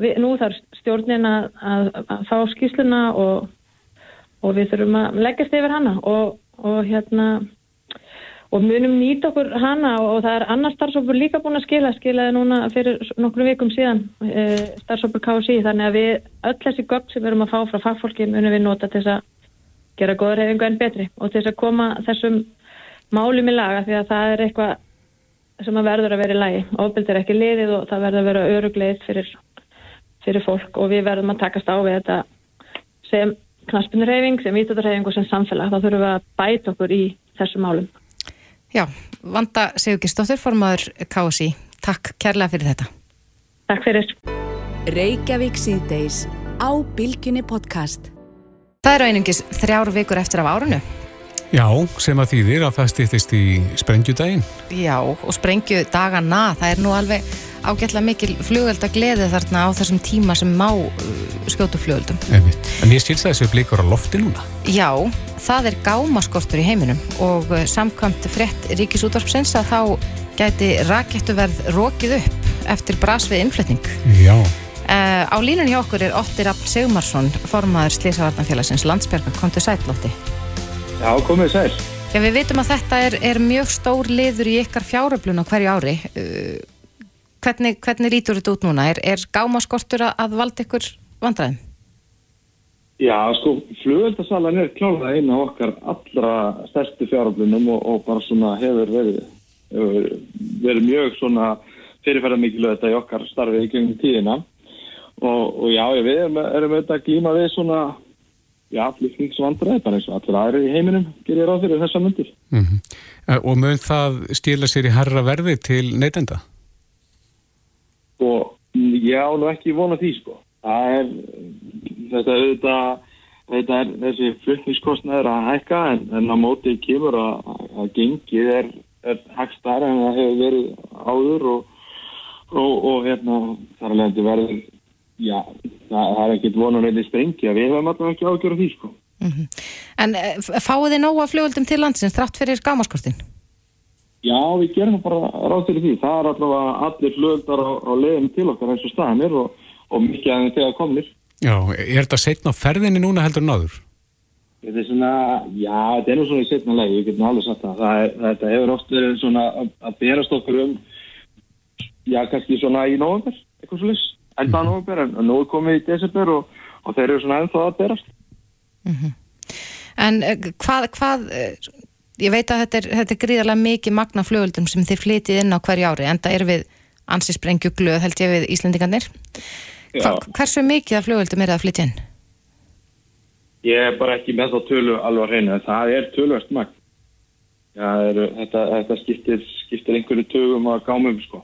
við, nú þarf stjórnin að, að, að fá skísluna og, og við þurfum að leggjast yfir hana og, og hérna og munum nýta okkur hana og það er annar starfsópur líka búin að skila skilaði núna fyrir nokkru vikum síðan e, starfsópur KSI þannig að við öll þessi gögn sem við erum að fá frá fagfólki munum við nota til þess að gera góður hefingu en betri og til þess að koma þessum málum í laga því að það er eitthvað sem að verður að vera í lagi. Ofbeldi er ekki liðið og það verður að vera örugleið fyrir, fyrir fólk og við verðum að takast á við þetta sem knaspinurhefing, sem vítatarhefing og sem samfélag. Þá þurfum við að bæta okkur í þessum málum Já, Vanda Sigurgistóttir, formadur KSI. Takk kærlega fyrir þetta. Takk fyrir. Reykjavík síðdeis á Bilginni podcast. Það eru einungis þrjár vikur eftir af árunu. Já, sem að þýðir að það stýttist í sprengjudaginn. Já, og sprengjudagana, það er nú alveg ágætla mikil flugölda gleði þarna á þessum tíma sem má uh, skjótu flugöldum. En ég skilsa þessu blikur á lofti núna. Já, það er gámaskortur í heiminum og uh, samkvæmt frett ríkisútvarpsins að þá gæti rakettuverð rókið upp eftir bras við innflutning. Já. Uh, á línunni hjá okkur er Otti Rapp Segumarsson, formaður Slísavarnafélagsins Landsberga. Kontu sæl, Otti. Já, komið sæl. Já, við vitum að þetta er, er mjög stór liður í ykkar fjáröflun á hverju ári. Uh, hvernig, hvernig lítur þetta út núna? Er, er gámaskortur að valda ykkur vandræðum? Já, sko, flugöldasalan er klálega eina af okkar allra stærstu fjáröflunum og, og bara svona hefur verið, hefur verið mjög svona fyrirferðar mikilvægt þetta í okkar starfi í gengum tíðina og, og já, við erum, erum auðvitað að glíma við svona já, flutningsvandræði bara eins og allir aðri í heiminum gerir ráð fyrir þessa myndir. Mm -hmm. Og mun það stila sér í herra verði til neytenda? Og ég á nú ekki vona því sko. Það er, þetta er auðvitað, þetta er þessi flutningskostnæður að hækka en, en á móti kemur að, að gengið er, er hægstar en það hefur verið áður og, og, og hérna þar alveg þetta verður Já, það, það er ekkert vonun reyndi sprengi að við hefum alltaf ekki ágjörð því sko. Mm -hmm. En uh, fáið þið nóga fljóðaldum til landsins þrátt fyrir gámaskortin? Já, við gerum bara ráð til því. Það er alltaf allir fljóðaldar á, á leiðin til okkar eins og staðanir og, og mikið aðeins þegar komnir. Já, er þetta setna ferðinni núna heldur náður? Þetta er svona, já, þetta er nú svona í setna legi, ég get nú alveg sagt það. það er, þetta hefur oft verið svona að, berast okkur um, já, kannski svona í nógundar, eitthvað svo list enda Mhm. nóvember en nú er komið í desember og, og þeir eru svona ennþá að berast. En uh, hvað, hvað uh, ég veit að þetta er, þetta er gríðarlega mikið magna flugöldum sem þið flytið inn á hverju ári en það er við ansi sprengju glöð held ég við Íslendingarnir Hva. Hversu mikið af flugöldum er það að flytja inn? Ég er bara ekki með þá tölu reyna, en það er tölvöst magn. Þetta, þetta skiptir, skiptir einhverju tögum að gámum, sko.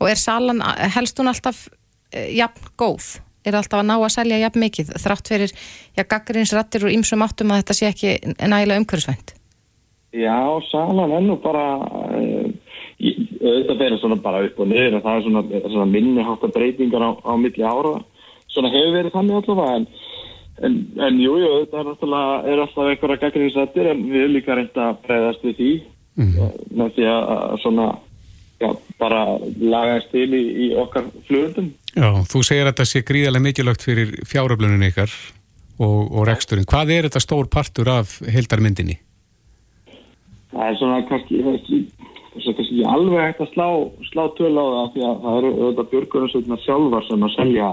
Og er salan, helst hún alltaf uh, jafn góð? Er alltaf að ná að selja jafn mikið þrátt fyrir, já, gaggrinsrattir úr ýmsum áttum að þetta sé ekki nægilega umhverfisvænt? Já, salan er nú bara, uh, auðvitað verður svona bara upp og niður, en það er svona, svona minni háttar breytingar á, á milli ára. Svona hefur verið þannig allavega, en, en, en jú, jú, þetta er náttúrulega, er alltaf einhverja gaggrinsrættir, en við erum líka reynd að breyðast við því, mm. með því að, að svona, já, bara lagast til í, í okkar flugundum. Já, þú segir að þetta sé gríðarlega mikilvægt fyrir fjáröflunin ykkar og, og reksturinn. Hvað er þetta stór partur af heldarmyndinni? Það er svona kannski, það er ekki, það er kannski alveg hægt að slá, slá töl á það því að það eru auðvitað björgunarsveitna sjálfar sem að selja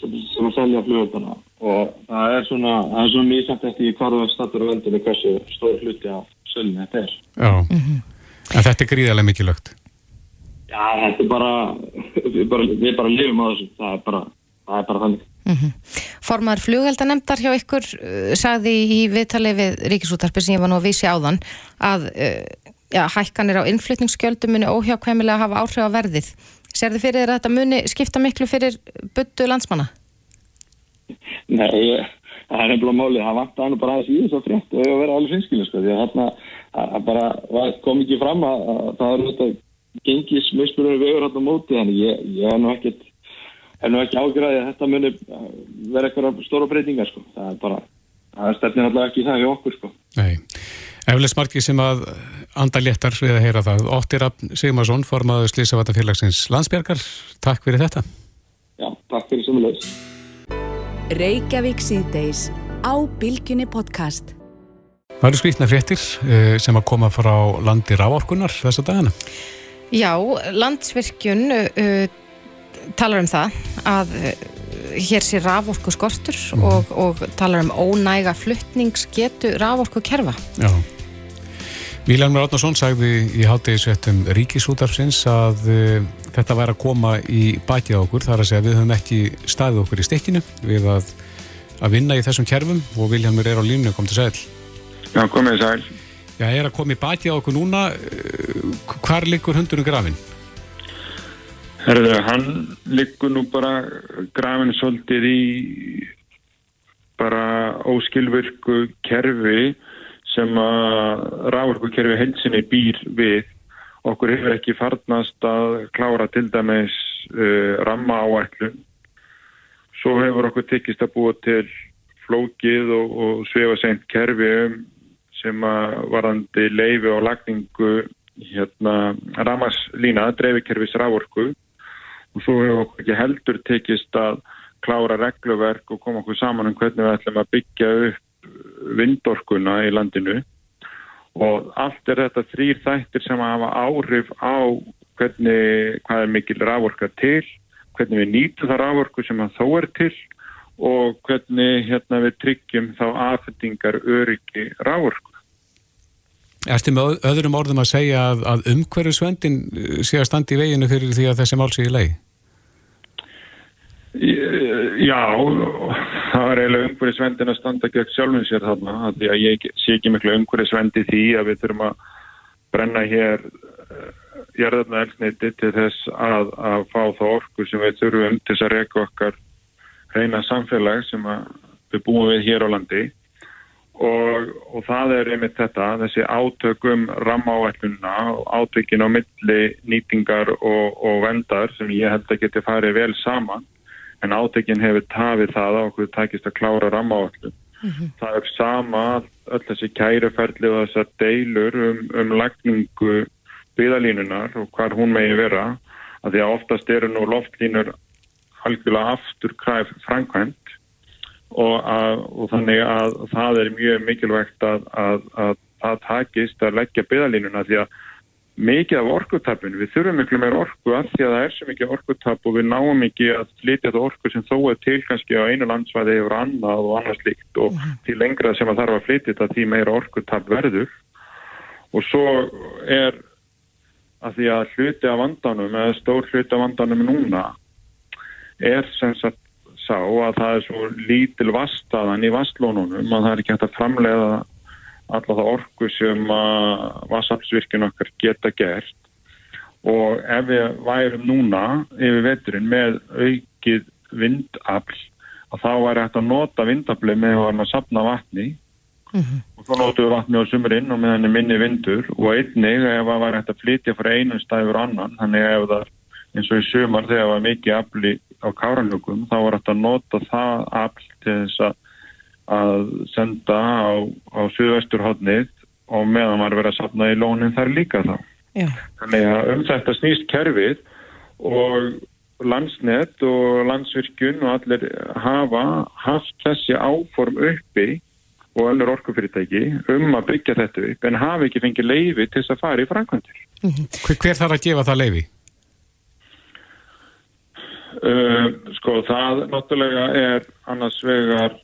sem, sem að selja flugöldana og það er svona, það er svona mjög samt eftir hvað það stattur á vendinu hversu stór hluti af sölni þetta er. Já, en þetta er gríðarlega mikilvægt. Já, þetta er bara, við bara, við bara lifum á þessu, það er bara, það er bara þannig. Formaður flugveldanemdar hjá ykkur uh, sagði í viðtali við Ríkisútarpi sem ég var nú að vísi áðan að uh, já, hækkanir á innflutningsskjöldum muni óhjákvæmilega hafa áhrif á verðið. Serðu fyrir þér að þetta muni skipta miklu fyrir buddu landsmanna? Nei, það er nefnilega málið, það vantaði nú bara aðeins í þess að frétt og að vera alveg finskilu, sko, því að að, að bara kom ekki fram að, að það er þetta gengis mismunur við hérna á móti, þannig ég, ég er nú ekkert, er nú ekki ágræði að þetta muni uh, vera eitthvað stóra breytingar, sko, það er bara, það er stefnir alltaf ekki í það hjá okkur, sko. Nei. Efleis margir sem að anda léttar við að heyra það. Óttir Raffn Sigmarsson, formaður Slísavata félagsins Landsbjörgar. Takk fyrir þetta. Já, takk fyrir semulegis. Reykjavík síðdeis á Bilginni podcast. Það eru skrítna fréttir eh, sem að koma frá landi rávorkunar þessa dagana. Já, landsvirkjun uh, talar um það að uh, hér sé raforku skortur og, og talar um ónæga fluttningsgetu raforku kerfa. Já. Vilhelmur Átnarsson sagði í hátegisvettum ríkisútarfsins að uh, þetta væri að koma í baki á okkur, þar að segja að við höfum ekki staðið okkur í stikkinu við að, að vinna í þessum kerfum og Vilhelmur er á línu, kom til sæl. Já, komið sæl. Já, er að koma í baki á okkur núna, uh, hvar liggur hundurinn grafin? Herðu, hann liggur nú bara grafin svolítið í bara óskilvirku kerfi sem að rávorku kerfi helsinni býr við. Okkur hefur ekki farnast að klára til dæmis uh, ramma áætlun. Svo hefur okkur tekist að búa til flókið og, og svefa seint kerfi um sem að varandi leifi og lagningu hérna ramaslína, dreifikerfis rávorku og svo hefur okkur ekki heldur tekist að klára regluverk og koma okkur saman um hvernig við ætlum að byggja upp vindorkuna í landinu. Og allt er þetta þrýr þættir sem hafa áhrif á hvernig, hvað er mikil rávorka til, hvernig við nýtum það rávorku sem að þó er til og hvernig hérna, við tryggjum þá aðfendingar öryggi rávorku. Erstu með öðrum orðum að segja að, að umhverfisvendin eh, sé að standa í veginu fyrir því að þessi mál sé í leið? Já, það er eiginlega umhverfisvendin að standa gegn sjálfum sér þarna, því að ég sé ekki miklu umhverfisvendi því að við þurfum að brenna hér jörðarna elsniti til þess að, að fá þá orku sem við þurfum til þess að reyka okkar reyna samfélag sem við búum við hér á landi. Og, og það er einmitt þetta, þessi átökum rammaáætluna og átökin á milli nýtingar og, og vendar sem ég held að geti farið vel saman. En átökin hefur tafið það á okkur takist að klára rammaáætlun. Það er sama öll þessi kæruferðli og þessar deilur um, um lagningu byðalínunar og hvar hún megi vera. Að því að oftast eru nú loftlínur algjörlega aftur kræf framkvæmt og, að, og þannig að það er mjög mikilvægt að, að, að það takist að leggja byðalínuna því að mikið af orkutapinu. Við þurfum miklu meir orku af því að það er svo mikið orkutap og við náum ekki að flytja þetta orku sem þó er til kannski á einu landsvæði yfir annað og annað slíkt og því lengra sem að þarf að flytja þetta því meira orkutap verður og svo er að því að hluti af vandanum eða stór hluti af vandanum núna er sem sagt sá að það er svo lítil vastaðan í vastlónunum að það er ekki hægt að framlega alla það orku sem að vassaflsvirkjun okkar geta gert. Og ef við værum núna yfir veturinn með aukið vindafl að þá væri hægt að nota vindafli með að sapna vatni. Og þá notum við vatni á sumurinn og meðan er minni vindur. Og einnig ef það væri hægt að flytja frá einu stæður annan þannig ef það eins og í sumar þegar það var mikið afli á káranlökum þá var hægt að nota það afl til þess að að senda á, á suðvesturhóttnið og meðan maður verið að sapna í lónin þar líka þá. Já. Þannig að um þetta snýst kerfið og landsnett og landsvirkjun og allir hafa haft þessi áform uppi og öllur orkufyrirtæki um að byggja þetta upp en hafa ekki fengið leiði til þess að fara í framkvæmdir. Hver, hver þarf að gefa það leiði? Uh, sko það náttúrulega er annars vegar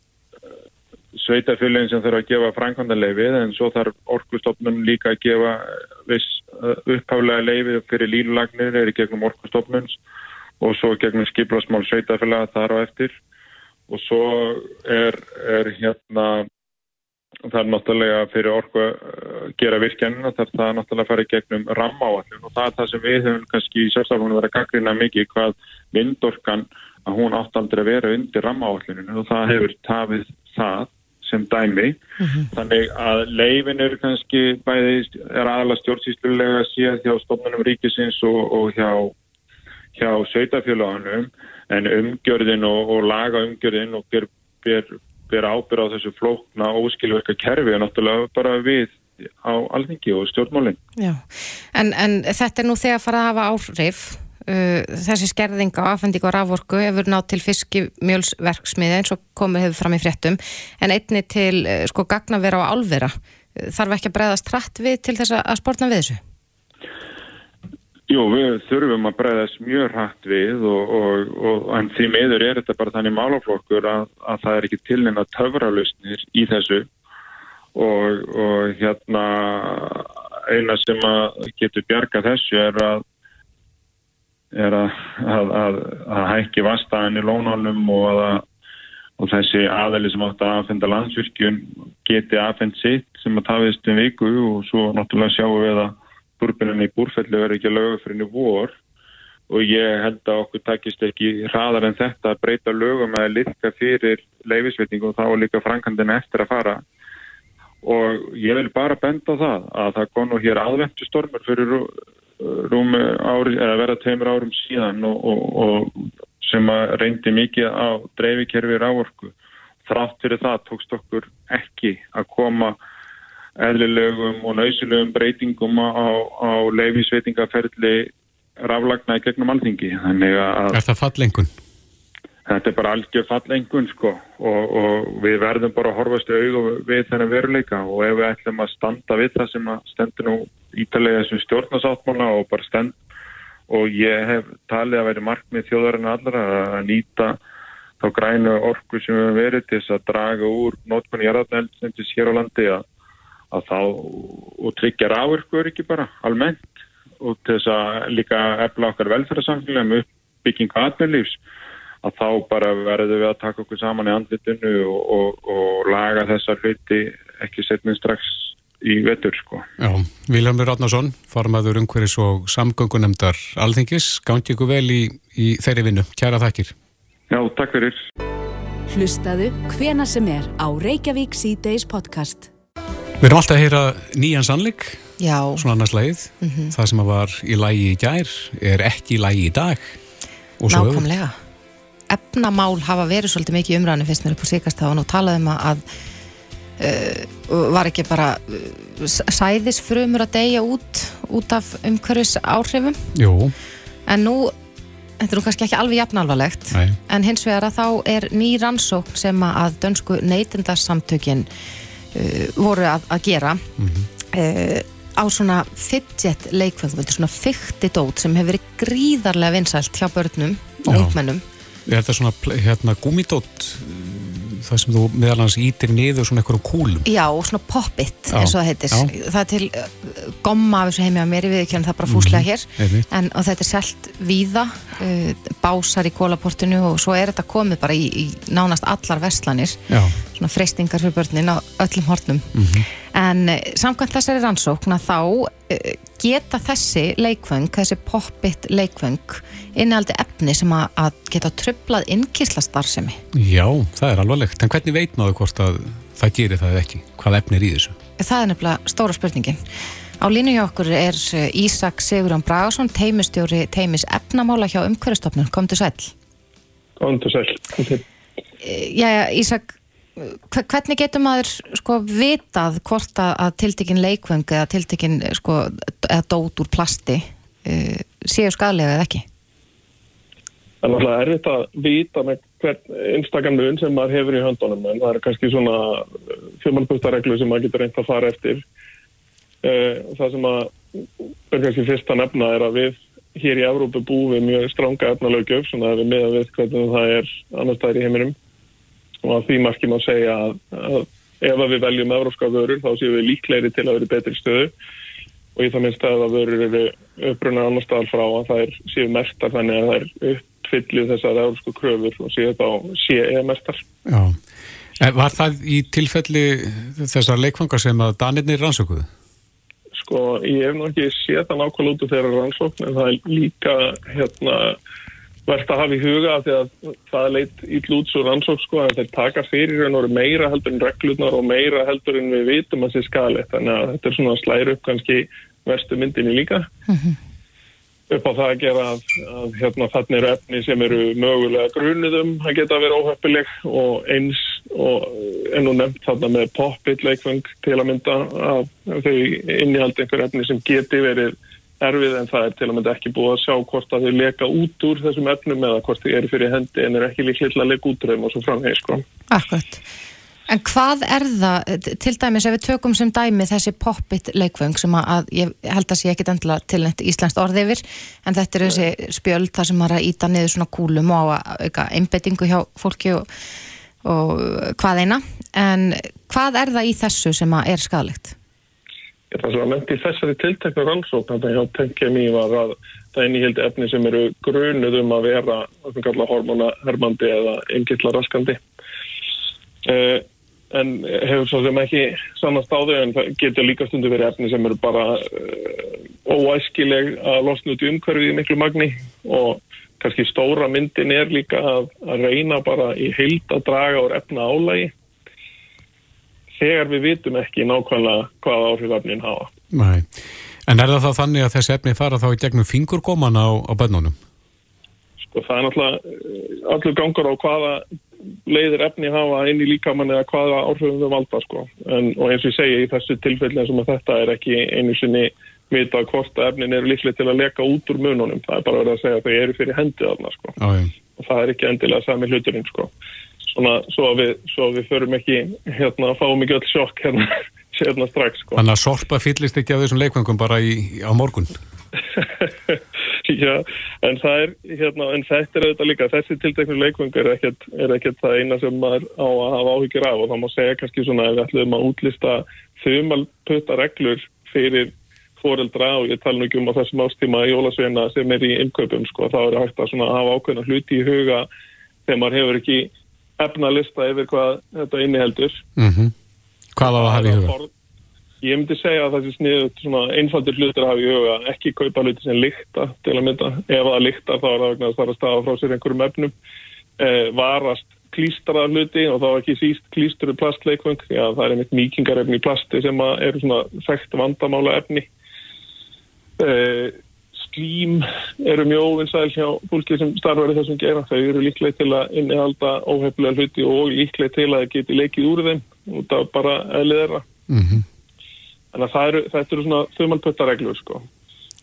sveitafélagin sem þarf að gefa frænkvæmdanleifið en svo þarf orkustofnun líka að gefa viss uh, upphaflega leifið fyrir línulagnir er í gegnum orkustofnuns og svo gegnum skiplasmál sveitafélaga þar á eftir. Og svo er, er hérna það er náttúrulega fyrir orku að gera virkjanina þar það er náttúrulega að fara í gegnum rammáallin og það er það sem við höfum kannski í sérstaflunum verið að gaggrina mikið hvað vindorkan að hún átt aldrei að vera undir rammáallinu og það hefur tafið það sem dæmi. Þannig að leifin eru kannski bæði er aðalega stjórnsýslulega síðan hjá stofnunum ríkisins og, og hjá, hjá sveitafélagunum en umgjörðin og, og laga umgjörðin og ber, ber, ber ábyrð á þessu flókna óskilverka kerfi og náttúrulega bara við á alþingi og stjórnmálinn. En, en þetta er nú þegar farið að hafa áhrif uh, þessi skerðing á afhending og raforku hefur nátt til fiskimjölsverksmiði eins og komið hefur fram í fréttum en einni til uh, sko gagnavera á álvera þarf ekki að bregðast trætt við til þess að spórna við þessu? Jú, við þurfum að breyðast mjög hrætt við og, og, og en því meður er þetta bara þannig málaflokkur að, að það er ekki til neina töfralusnir í þessu. Og, hérna eina sem að getur bjarga þessu er að er að, að, að, að hækki vastaðan í lónálum og og þessi aðeli sem átt að aðfenda landsvirkjun geti aðfend sitt sem að tafiðst um viku og svo náttúrulega sjáum við að búrbininni í búrfelli verður ekki að lögu fyrir henni vor. Og ég held að okkur takist ekki hraðar en þetta að breyta lögum að liðka fyrir leifisvetning og þá líka frankandina eftir að fara. Og ég vil bara benda það að það kom nú hér aðventu stormur fyrir rúmi ári, eða verða tveimur árum síðan og, og, og sem að reyndi mikið á dreifikerfi rávorku. Þrátt fyrir það tókst okkur ekki að koma eðlilegum og nöysilegum breytingum á, á leifisveitingaferðli raflagna í gegnum alþingi. Er það fallengun? þetta er bara algjör fallengun sko og, og við verðum bara að horfast augu við þennan veruleika og ef við ætlum að standa við það sem að stendur nú ítalega þessum stjórnasáttmála og bara stend og ég hef talið að veri markmið þjóðarinn allra að nýta þá grænu orku sem við verið til þess að draga úr nótkunni jarðarnældsendis hér á landi að, að þá og tryggja ráverkur ekki bara almennt og til þess að líka efla okkar velferðarsamfélag með uppbyggingu atvinnlífs að þá bara verðum við að taka okkur saman í andlitinu og, og, og laga þessa hluti ekki setnum strax í vetur sko. Já, Vilhelmur Ráðnarsson, formaður umhverfis og samgöngunemdar alþingis, gangi ykkur vel í, í þeirri vinnu. Kjæra þakkir. Já, takk fyrir. Hlustaðu hvena sem er á Reykjavík C-Days podcast. Við erum alltaf að heyra nýjan sannleik, Já, svona annars leið. Mhm. Það sem var í lægi í gær er ekki í lægi í dag. Nákvæmlega. Efnamál hafa verið svolítið mikið umræðinu fyrst mér upp á síkast og nú talaðum að uh, var ekki bara uh, sæðisfrumur að deyja út út af umhverfis áhrifum Jú, en nú, þetta er nú kannski ekki alveg jafn alvarlegt nei. en hins vegar að þá er ný rannsókn sem að dönsku neytendarsamtökin uh, voru að, að gera uh, á svona fidget er svona fykti dót sem hefur verið gríðarlega vinsælt hjá börnum og ungmennum Er þetta svona hérna gúmidót það sem þú meðal hans ítir niður svona einhverjum kúlum? Já, svona pop-it eins og það heitir já. það er til gomma af þessu heimi á mér ég við ekki hann það bara fúslega hér Mhm, einmitt. en, og þetta er selt víða uh, básar í kólaportinu og svo er þetta komið bara í, í nánast allar verslanir Já. Svona freystingar fyrir börnin á öllum hornum Mhm. en uh, samkvæmt þessari rannsókn að þá uh, geta þessi leikvöng, þessi pop-it leikvöng innihaldi efni sem að, að geta tröflað innkíslastarfsemi Já, það er alvarlegt. En hvernig veit maður hvort að það gerir það ekki? Hvað efni er í þessu? Það er nefnilega stóra spurningin. Á línu hjá okkur er Ísak Sigurjón Bragason, teimistjóri teimis efnamála hjá umhverfstofnun. Kom til sæl. Góðan til sæl. Jæja, Ísak, hvernig getur maður sko vitað hvort að, að tiltekin leikvöng eða tiltekin eh, sko, eða dót úr plasti uh, séu skadlega eða ekki? Það er náttúrulega erfitt að vita með hvern einstakann mun sem maður hefur í höndunum en það er kannski svona fjömalpustareglu sem maður getur reynt að fara eftir. Eh, Það sem að er kannski fyrst að nefna er að við hér í Evrópu búum við mjög stranga efnalaugjöf svona ef við meða við hvernig það er annars staðar í heiminum og að því marki má segja að, að ef að við veljum evrópska vörur þá séum við líklegri til að vera betri stöðu og í það minnst að það vörur eru upprunnar annar staðar frá að það er séu mertar þannig að það er uppfyllið þessar európsku kröfur og séu þetta á CE mertar. Já. En Var það í tilfelli þessar leikfangar sem að Danirnir rannsökuðu? Sko, ég hef nú ekki séð það nákvæmlega út úr þeirra rannsókn en það er líka hérna verðt að hafa í huga af því að það leit íll út svo rannsókn sko að þeir taka fyrir en voru meira heldur en reglurnar og meira heldur en við vitum að sé skalið þannig að þetta er svona að slæra upp kannski verstu myndinni líka. Upp á það að gera að, að hérna þannig eru efni sem eru mögulega grunuðum að geta að vera óheppileg og eins og enn og nefnt þarna með pop-it leikfeng til að mynda að þau innihaldi einhver efni sem geti verið erfið en það er til að mynda ekki búið að sjá hvort að þau leka út úr þessum efnum eða hvort þau eru fyrir hendi en er ekki líklega til að leka út úr þeim og svo framhegi sko. Akkurat. En hvað er það, til dæmis ef við tökum sem dæmi þessi pop-it leikvöng sem að, ég held að sé ekkit endilega tilnætt íslenskt orð yfir, en þetta er þessi spjöld þar sem er að íta niður svona kúlum og að auka einbettingu hjá fólki og, og hvað eina, en hvað er það í þessu sem að er skadalegt? Ég það sem að í þessari tilteknu rannsókn að það hjá TenKMI var að það innihildi efni sem eru grunuð um að vera hormonahermandi eða eingittla raskandi. Uh, en hefur svo sem ekki sannast á þau en það getur líka stundu verið efni sem eru bara uh, óæskileg að losna út í umhverfið í miklu magni og kannski stóra myndin er líka að, að reyna bara í heild að draga úr efna álægi þegar við vitum ekki nákvæmlega hvað áhrif efnin hafa. Nei. En er það þá þannig að þessi efni fara þá í gegnum fingurgóman á, á bönnunum? Sko það er náttúrulega eh, allur gangur á hvaða leiðir efni hafa inn í líkamann eða hvaða áhrifum þau valda sko. En, og eins og ég segi í þessu tilfelli eins og með þetta er ekki einu sinni vita hvort að efnin eru líklega til að leka út úr mununum. Það er bara verið að segja að þau eru fyrir hendið þarna sko. Já. Og það er ekki endilega sami hluturinn sko. Svona svo að við, svo að við förum ekki hérna, fáum ekki öll sjokk hérna, *laughs* hérna strax sko. Þannig að sorpa fyllist ekki af þessum leikvöngum bara í, á morgun? *laughs* Já, en það er, hérna, en þetta er auðvitað líka, þessi tilteknu leikvöng er ekkert, er ekkert það eina sem maður á að hafa áhyggjur af og það má segja kannski svona ef við ætlum að útlista þumalputta reglur fyrir foreldra og ég tala nú ekki um á þessum ástíma jólasveina sem er í innkaupum sko, þá er hægt að svona hafa ákveðna hluti í huga þegar maður hefur ekki efna lista yfir hvað þetta inniheldur. Mm Hvað á að hafa í huga? Ég myndi segja að það sé sniðut einfaldir hlutir að hafa í huga, ekki kaupa hluti sem lykta til að mynda. Ef það lyktar þá er það vegna að það er að staða frá sér einhverjum efnum. Eh, varast klístraða hluti og þá ekki síst klísturu plastleikvöng. Já, það er einmitt mýkingarefni í plasti sem að eru svona þekkt vandamála efni. Eh, slím eru mjög óvinnsæl hjá fólki sem starfar í þessum gera. Þau eru líklega til að innihalda óhefnilega hluti og líklega til að það geti leikið úr þeim út af bara eðliðra. Mm Þannig að það eru, þetta eru svona þumalputtareglur sko.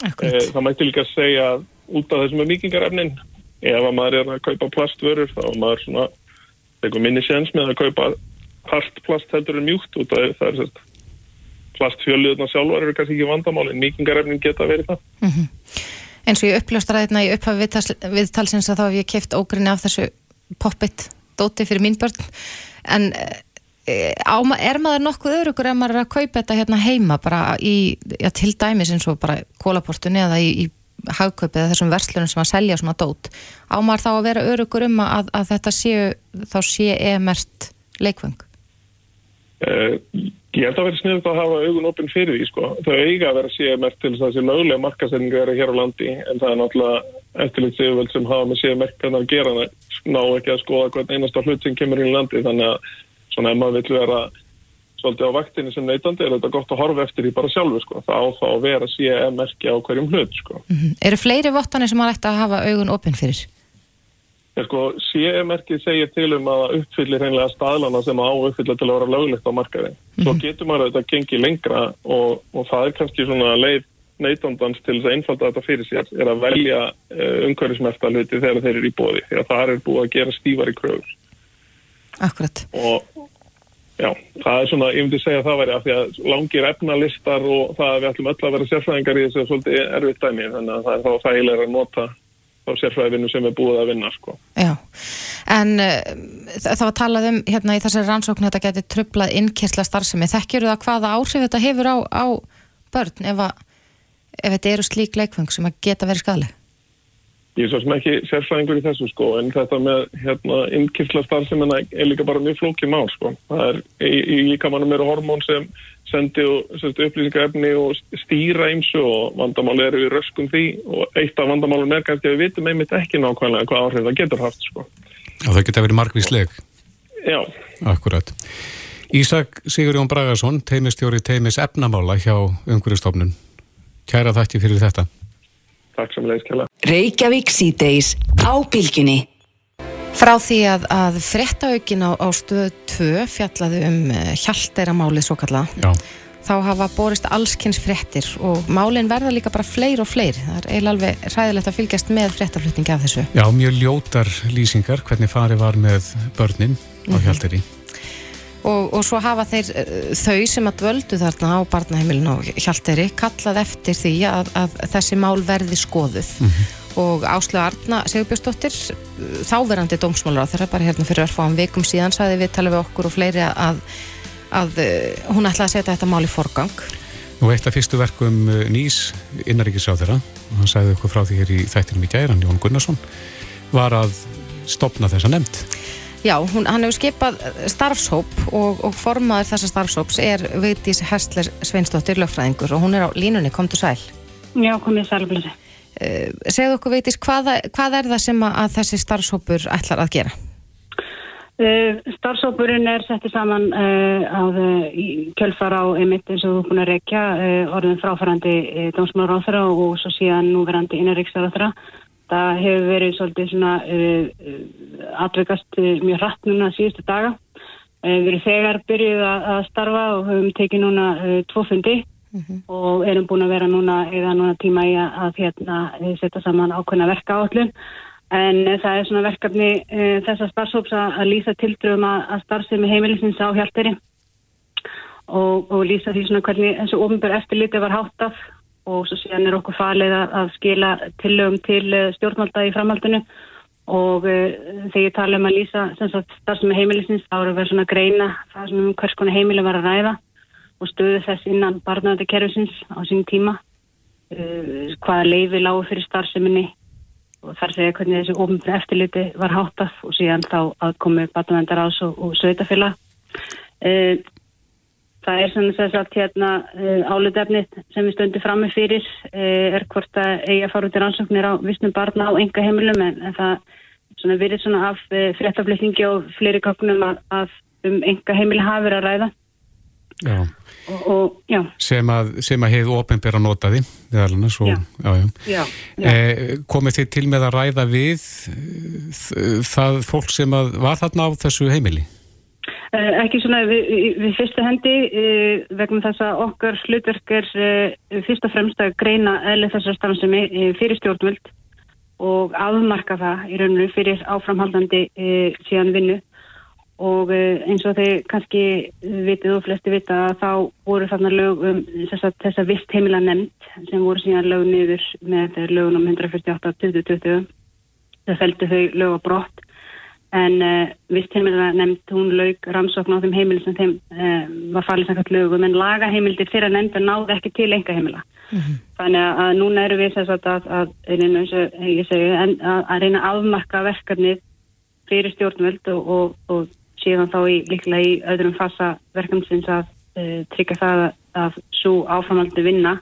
E, það mætti líka segja að út af þessum mýkingarefnin, ef að maður er að kaupa plastvörur þá er maður svona, eitthvað minni séns með að kaupa hart plast heldur en mjúkt út af það er sérst plastfjöluðna sjálfar eru kannski ekki vandamál en mýkingarefnin geta verið það. Mm Eins og ég uppljóstra þetta í upphafi viðtals- viðtalsins að þá hef ég keft ógrinni af þessu poppit dóti fyrir mín börn. En e, á, er maður nokkuð örugur ef maður er að kaupa þetta hérna heima bara í, já, til dæmis eins og bara kólaportunni eða í, í hagkaupið eða þessum verslunum sem að selja svona dót. Á maður þá að vera örugur um að, að þetta séu þá sé emert leikvöng Uh, ég held að vera sniðut að hafa augun opinn fyrir því sko. Þau eiga að vera CMR til þess að þessi löglega markasetningu eru hér á landi en það er náttúrulega eftirlitsiföld sem hafa með CMR hvernig að gera það ná ekki að skoða hvern einasta hlut sem kemur í landi þannig að svona ef maður vill vera svolítið á vaktinni sem neytandi er þetta gott að horfa eftir því bara sjálfur sko. það á þá að vera CMR-merki á hverjum hlut sko. Eru fleiri vottanir sem maður ætti að hafa augun opinn fyrir? Sko, CE-merkið segir til um að uppfyllir hreinlega staðlana sem á uppfylla til að vera löglegt á markaði. Svo getur maður að gengi lengra og, og það er kannski svona leið neytandans til þess að einfalda þetta fyrir sér er að velja uh, umhverfismerta hluti þegar þeir eru í bóði því að það er búið að gera stífari kröfur. Akkurat. Og já, það er svona, ég myndi segja að það væri af því að langir efnalistar og það að við ætlum öll að vera sérfræðingar í þessu er svolítið erfitt dæmi þannig að það er þá þægilega að nota þá sérfræðivinu sem er búið að vinna sko. Já, en uh, það var talað um hérna í þessari rannsókn þetta geti trublað innkessla starfsemi. Þekkjur það hvaða áhrif þetta hefur á, á börn ef, að, ef þetta eru slík leikfeng sem að geta verið skadaleg? Ég er svo sem ekki sérfræðingur í þessu sko en þetta með hérna innkýrsla starfsemina er líka bara mjög flókið mál sko. Það er í, líkamannum eru hormón sem sendi og sendi upplýsingarefni og stýra ymsu og vandamál eru við röskum því og eitt af vandamálum er kannski að við vitum einmitt ekki nákvæmlega hvað áhrif það getur haft sko. Og það geta verið margvísleg. Já. Akkurat. Ísak Sigurjón Bragarsson, teimistjóri teimis efnamála hjá umhverjastofnun. Kæra þætti fyrir þetta. Takk sem leiðis kæla. Reykjavík síðdeis á bylgjunni. Frá því að, að fréttaaukin á, á stöð 2 fjallaði um uh, hjalteiramálið svo kalla Já. þá hafa borist allskins fréttir og málin verða líka bara fleiri og fleiri það er eiginlega alveg hræðilegt að fylgjast með fréttaflutningi af þessu Já, mjög ljótar lýsingar hvernig farið var með börnin á Mhm. Hjalteri. Og, og svo hafa þeir uh, þau sem að dvöldu þarna á barnaheimilinu og Hjalteri kallað eftir því að, að þessi mál verði skoðuð. Og Áslu Arna Sigurbjörnsdóttir þáverandi dómsmálar á þeirra bara hérna fyrir örfáum vikum síðan sagði við tala við okkur og fleiri að, að uh, hún ætlaði að setja þetta mál í forgang. Nú eitt af fyrstu verkum uh, Nýs innaríkisráð þeirra, og hann sagði okkur frá því hér í þættinum í gæran, Jón Gunnarsson, var að stopna þessa nefnd. Já, hún, hann hefur skipað starfshóp og, og formaður þessa starfshóps er Vigdís Hestler Sveinsdóttir lögfræðingur og hún er á línunni, komdu sæl Já, komið sælblösi. Uh, segðu okkur Vigdís, hvað, hvað er það sem að, að þessi starfshópur ætlar að gera? Uh, starfsópurinn er settið saman uh, að kjölfar á emitt eins og þú er að uh, orðin fráfærandi uh, dómsmálar áþra og svo síðan núverandi innaríksar Það hefur verið svolítið svona uh, uh, atveikast uh, mjög hratt núna síðustu daga. Uh, við erum þegar byrjuð að, starfa og höfum tekið núna uh, tvo fundi og erum búin að vera núna eða núna tíma í að, að hérna, eh, setja saman ákveðna verka áallun. En það er svona verkefni uh, þessa starfsóps að, að lýsa tildröfum að, að starfsemi heimilisins á hjalteri og, og lýsa því svona hvernig þessu ofinbjör eftirliti var háttað og svo síðan er okkur falið að, skila tillögum til uh, stjórnvalda í framhaldinu og uh, þegar ég tala um að lýsa sem sagt, starfsemi heimilisins þá eru verið svona að greina það sem um hvers konar heimili var að ræða og stöðu þess innan barnaðarkerfisins á sín tíma uh, hvaða leifi lágu fyrir starfseminni og þar segja hvernig þessi ofnbjörn eftirliti var háttað og síðan þá að komu barnavendar ás og, og sveitafélag. Uh, það er svona þess að hérna uh, álutefnið sem við stöndum frammi fyrir uh, er hvort að eigi að fara út í rannsóknir á vissnum barna á enga heimilum en, en það verið svona af uh, fréttaflutningi og fleiri köknum að, að um enga heimili hafi verið að ræða Já. og, og já, Sem að, sem að hefðu ofinbér að nota því, við alveg, svo, Já. Eh, komið þið til með að ræða við eh, það fólk sem að var þarna á þessu heimili? Uh, ekki svona við, við- fyrstu hendi uh, vegna þess að okkar hlutverk er uh, fyrst og fremst að greina eðli þessar starfsemi uh, fyrir stjórnvöld og afmarka það í rauninu fyrir áframhaldandi síðan vinnu. Og eh, eins og þeir kannski vitið og flesti vita að þá voru þarna lög um þessa, þessa vist heimila nefnd sem voru síðan lög niður með lögunum 148-2020 það feldi þau lög á brott en uh, vist heimila nefnd hún lög rannsókn á þeim heimili sem þeim uh, var falið samkvæmt lögum. En lagaheimildir fyrir að nefnda náði ekki til enga heimila þannig að, að núna eru við þess að, að, að, reyna, að, afmarka verkefnið fyrir stjórnvöld og, og, og síðan þá í, líklega í öðrum fasa verkefnsins að uh, tryggja það að svo áframaldi vinna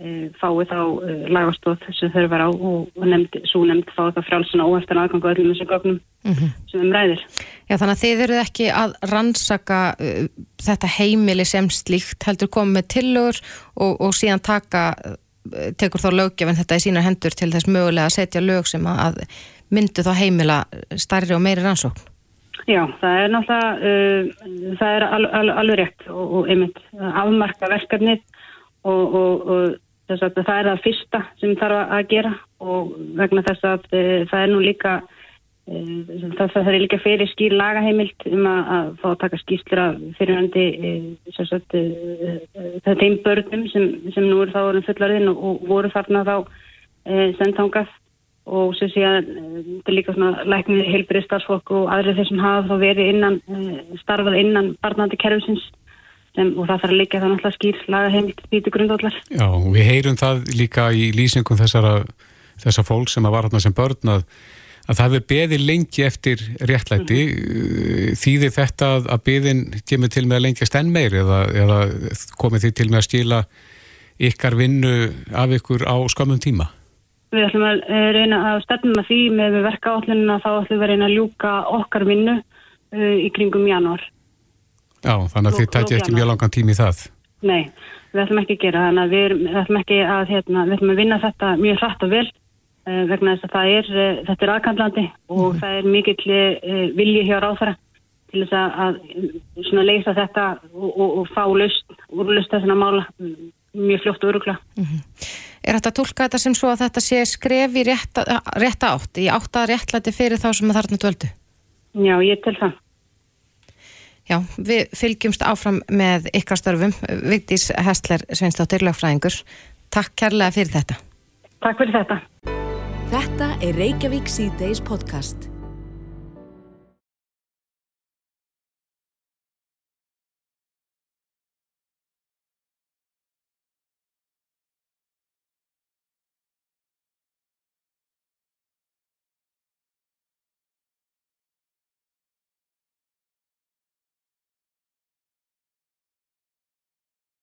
fái þá uh, lagastóð sem þau var á og, og nefnd, svo nefnd fái þá frjálsuna og eftir aðgangu öllum þessu gögnum sem um ræðir. Já, þannig að þið eruð ekki að rannsaka uh, þetta heimili sem slíkt heldur komið með tillögur og, og síðan taka, tekur þá löggefin þetta í sína hendur til þess mögulega að setja lög sem að myndu þá heimila stærri og meiri rannsókn. Já, það er náttúrulega, uh, það er al, al, alveg rétt og, og einmitt afmarka verkefnið og, og, og þess að það er það fyrsta sem þarf að gera og vegna þess að uh, það er nú líka uh, það, það er líka fyrir skýr lagaheimild um að, að fá að taka skýrslur af fyrirhandi uh, það er þeim börnum sem, sem nú eru þá orðin fullarinn og, og voru þarna þá sendtangað og sem sé að þetta er líka svona læknir heilbrið starfsfólk og aðrið þeir sem hafa þá verið innan starfað innan barnandi kerfisins sem, og það þarf að líka það náttúrulega skýr lagaheimild býtu grundvallar. Já, við heyrum það líka í lýsingum þessara, þessar fólk sem var hérna sem börn að, að það hefur beðið lengi eftir réttlæti. Mm. Þýðir þetta að, að beðin kemur til með að lengjast enn meir eða, eða komið því til með að skila ykkar vinnu af ykkur á skamum tíma? Við ætlum að eh, reyna að stefnum að því með verka átlunina þá ætlum við að reyna að ljúka okkar vinnu uh, í kringum janúar. Já, þannig að þið tætti ekki mjög langan tími í það. Nei, við ætlum ekki að gera þannig að við, við ætlum ekki að hérna, við ætlum að vinna þetta mjög hratt og vel uh, vegna þess að það er, uh, þetta er aðkandlandi og mm. það er mikill uh, vilji hjá ráðfæra til þess að, að svona leysa þetta og, og, og fá lust, úrlust þessana mála mjög fljótt og örugla. Mm -hmm. Er þetta að tólka þetta sem svo að þetta sé skref í rétta, rétta átt, í átt að réttlæti fyrir þá sem að þarna dvöldu? Já, ég tel það. Já, við fylgjumst áfram með ykkar störfum. Vigdís Hestler, Sveinsdóttir, lögfræðingur. Takk kærlega fyrir þetta. Takk fyrir þetta. Þetta er Reykjavík C-Days podcast.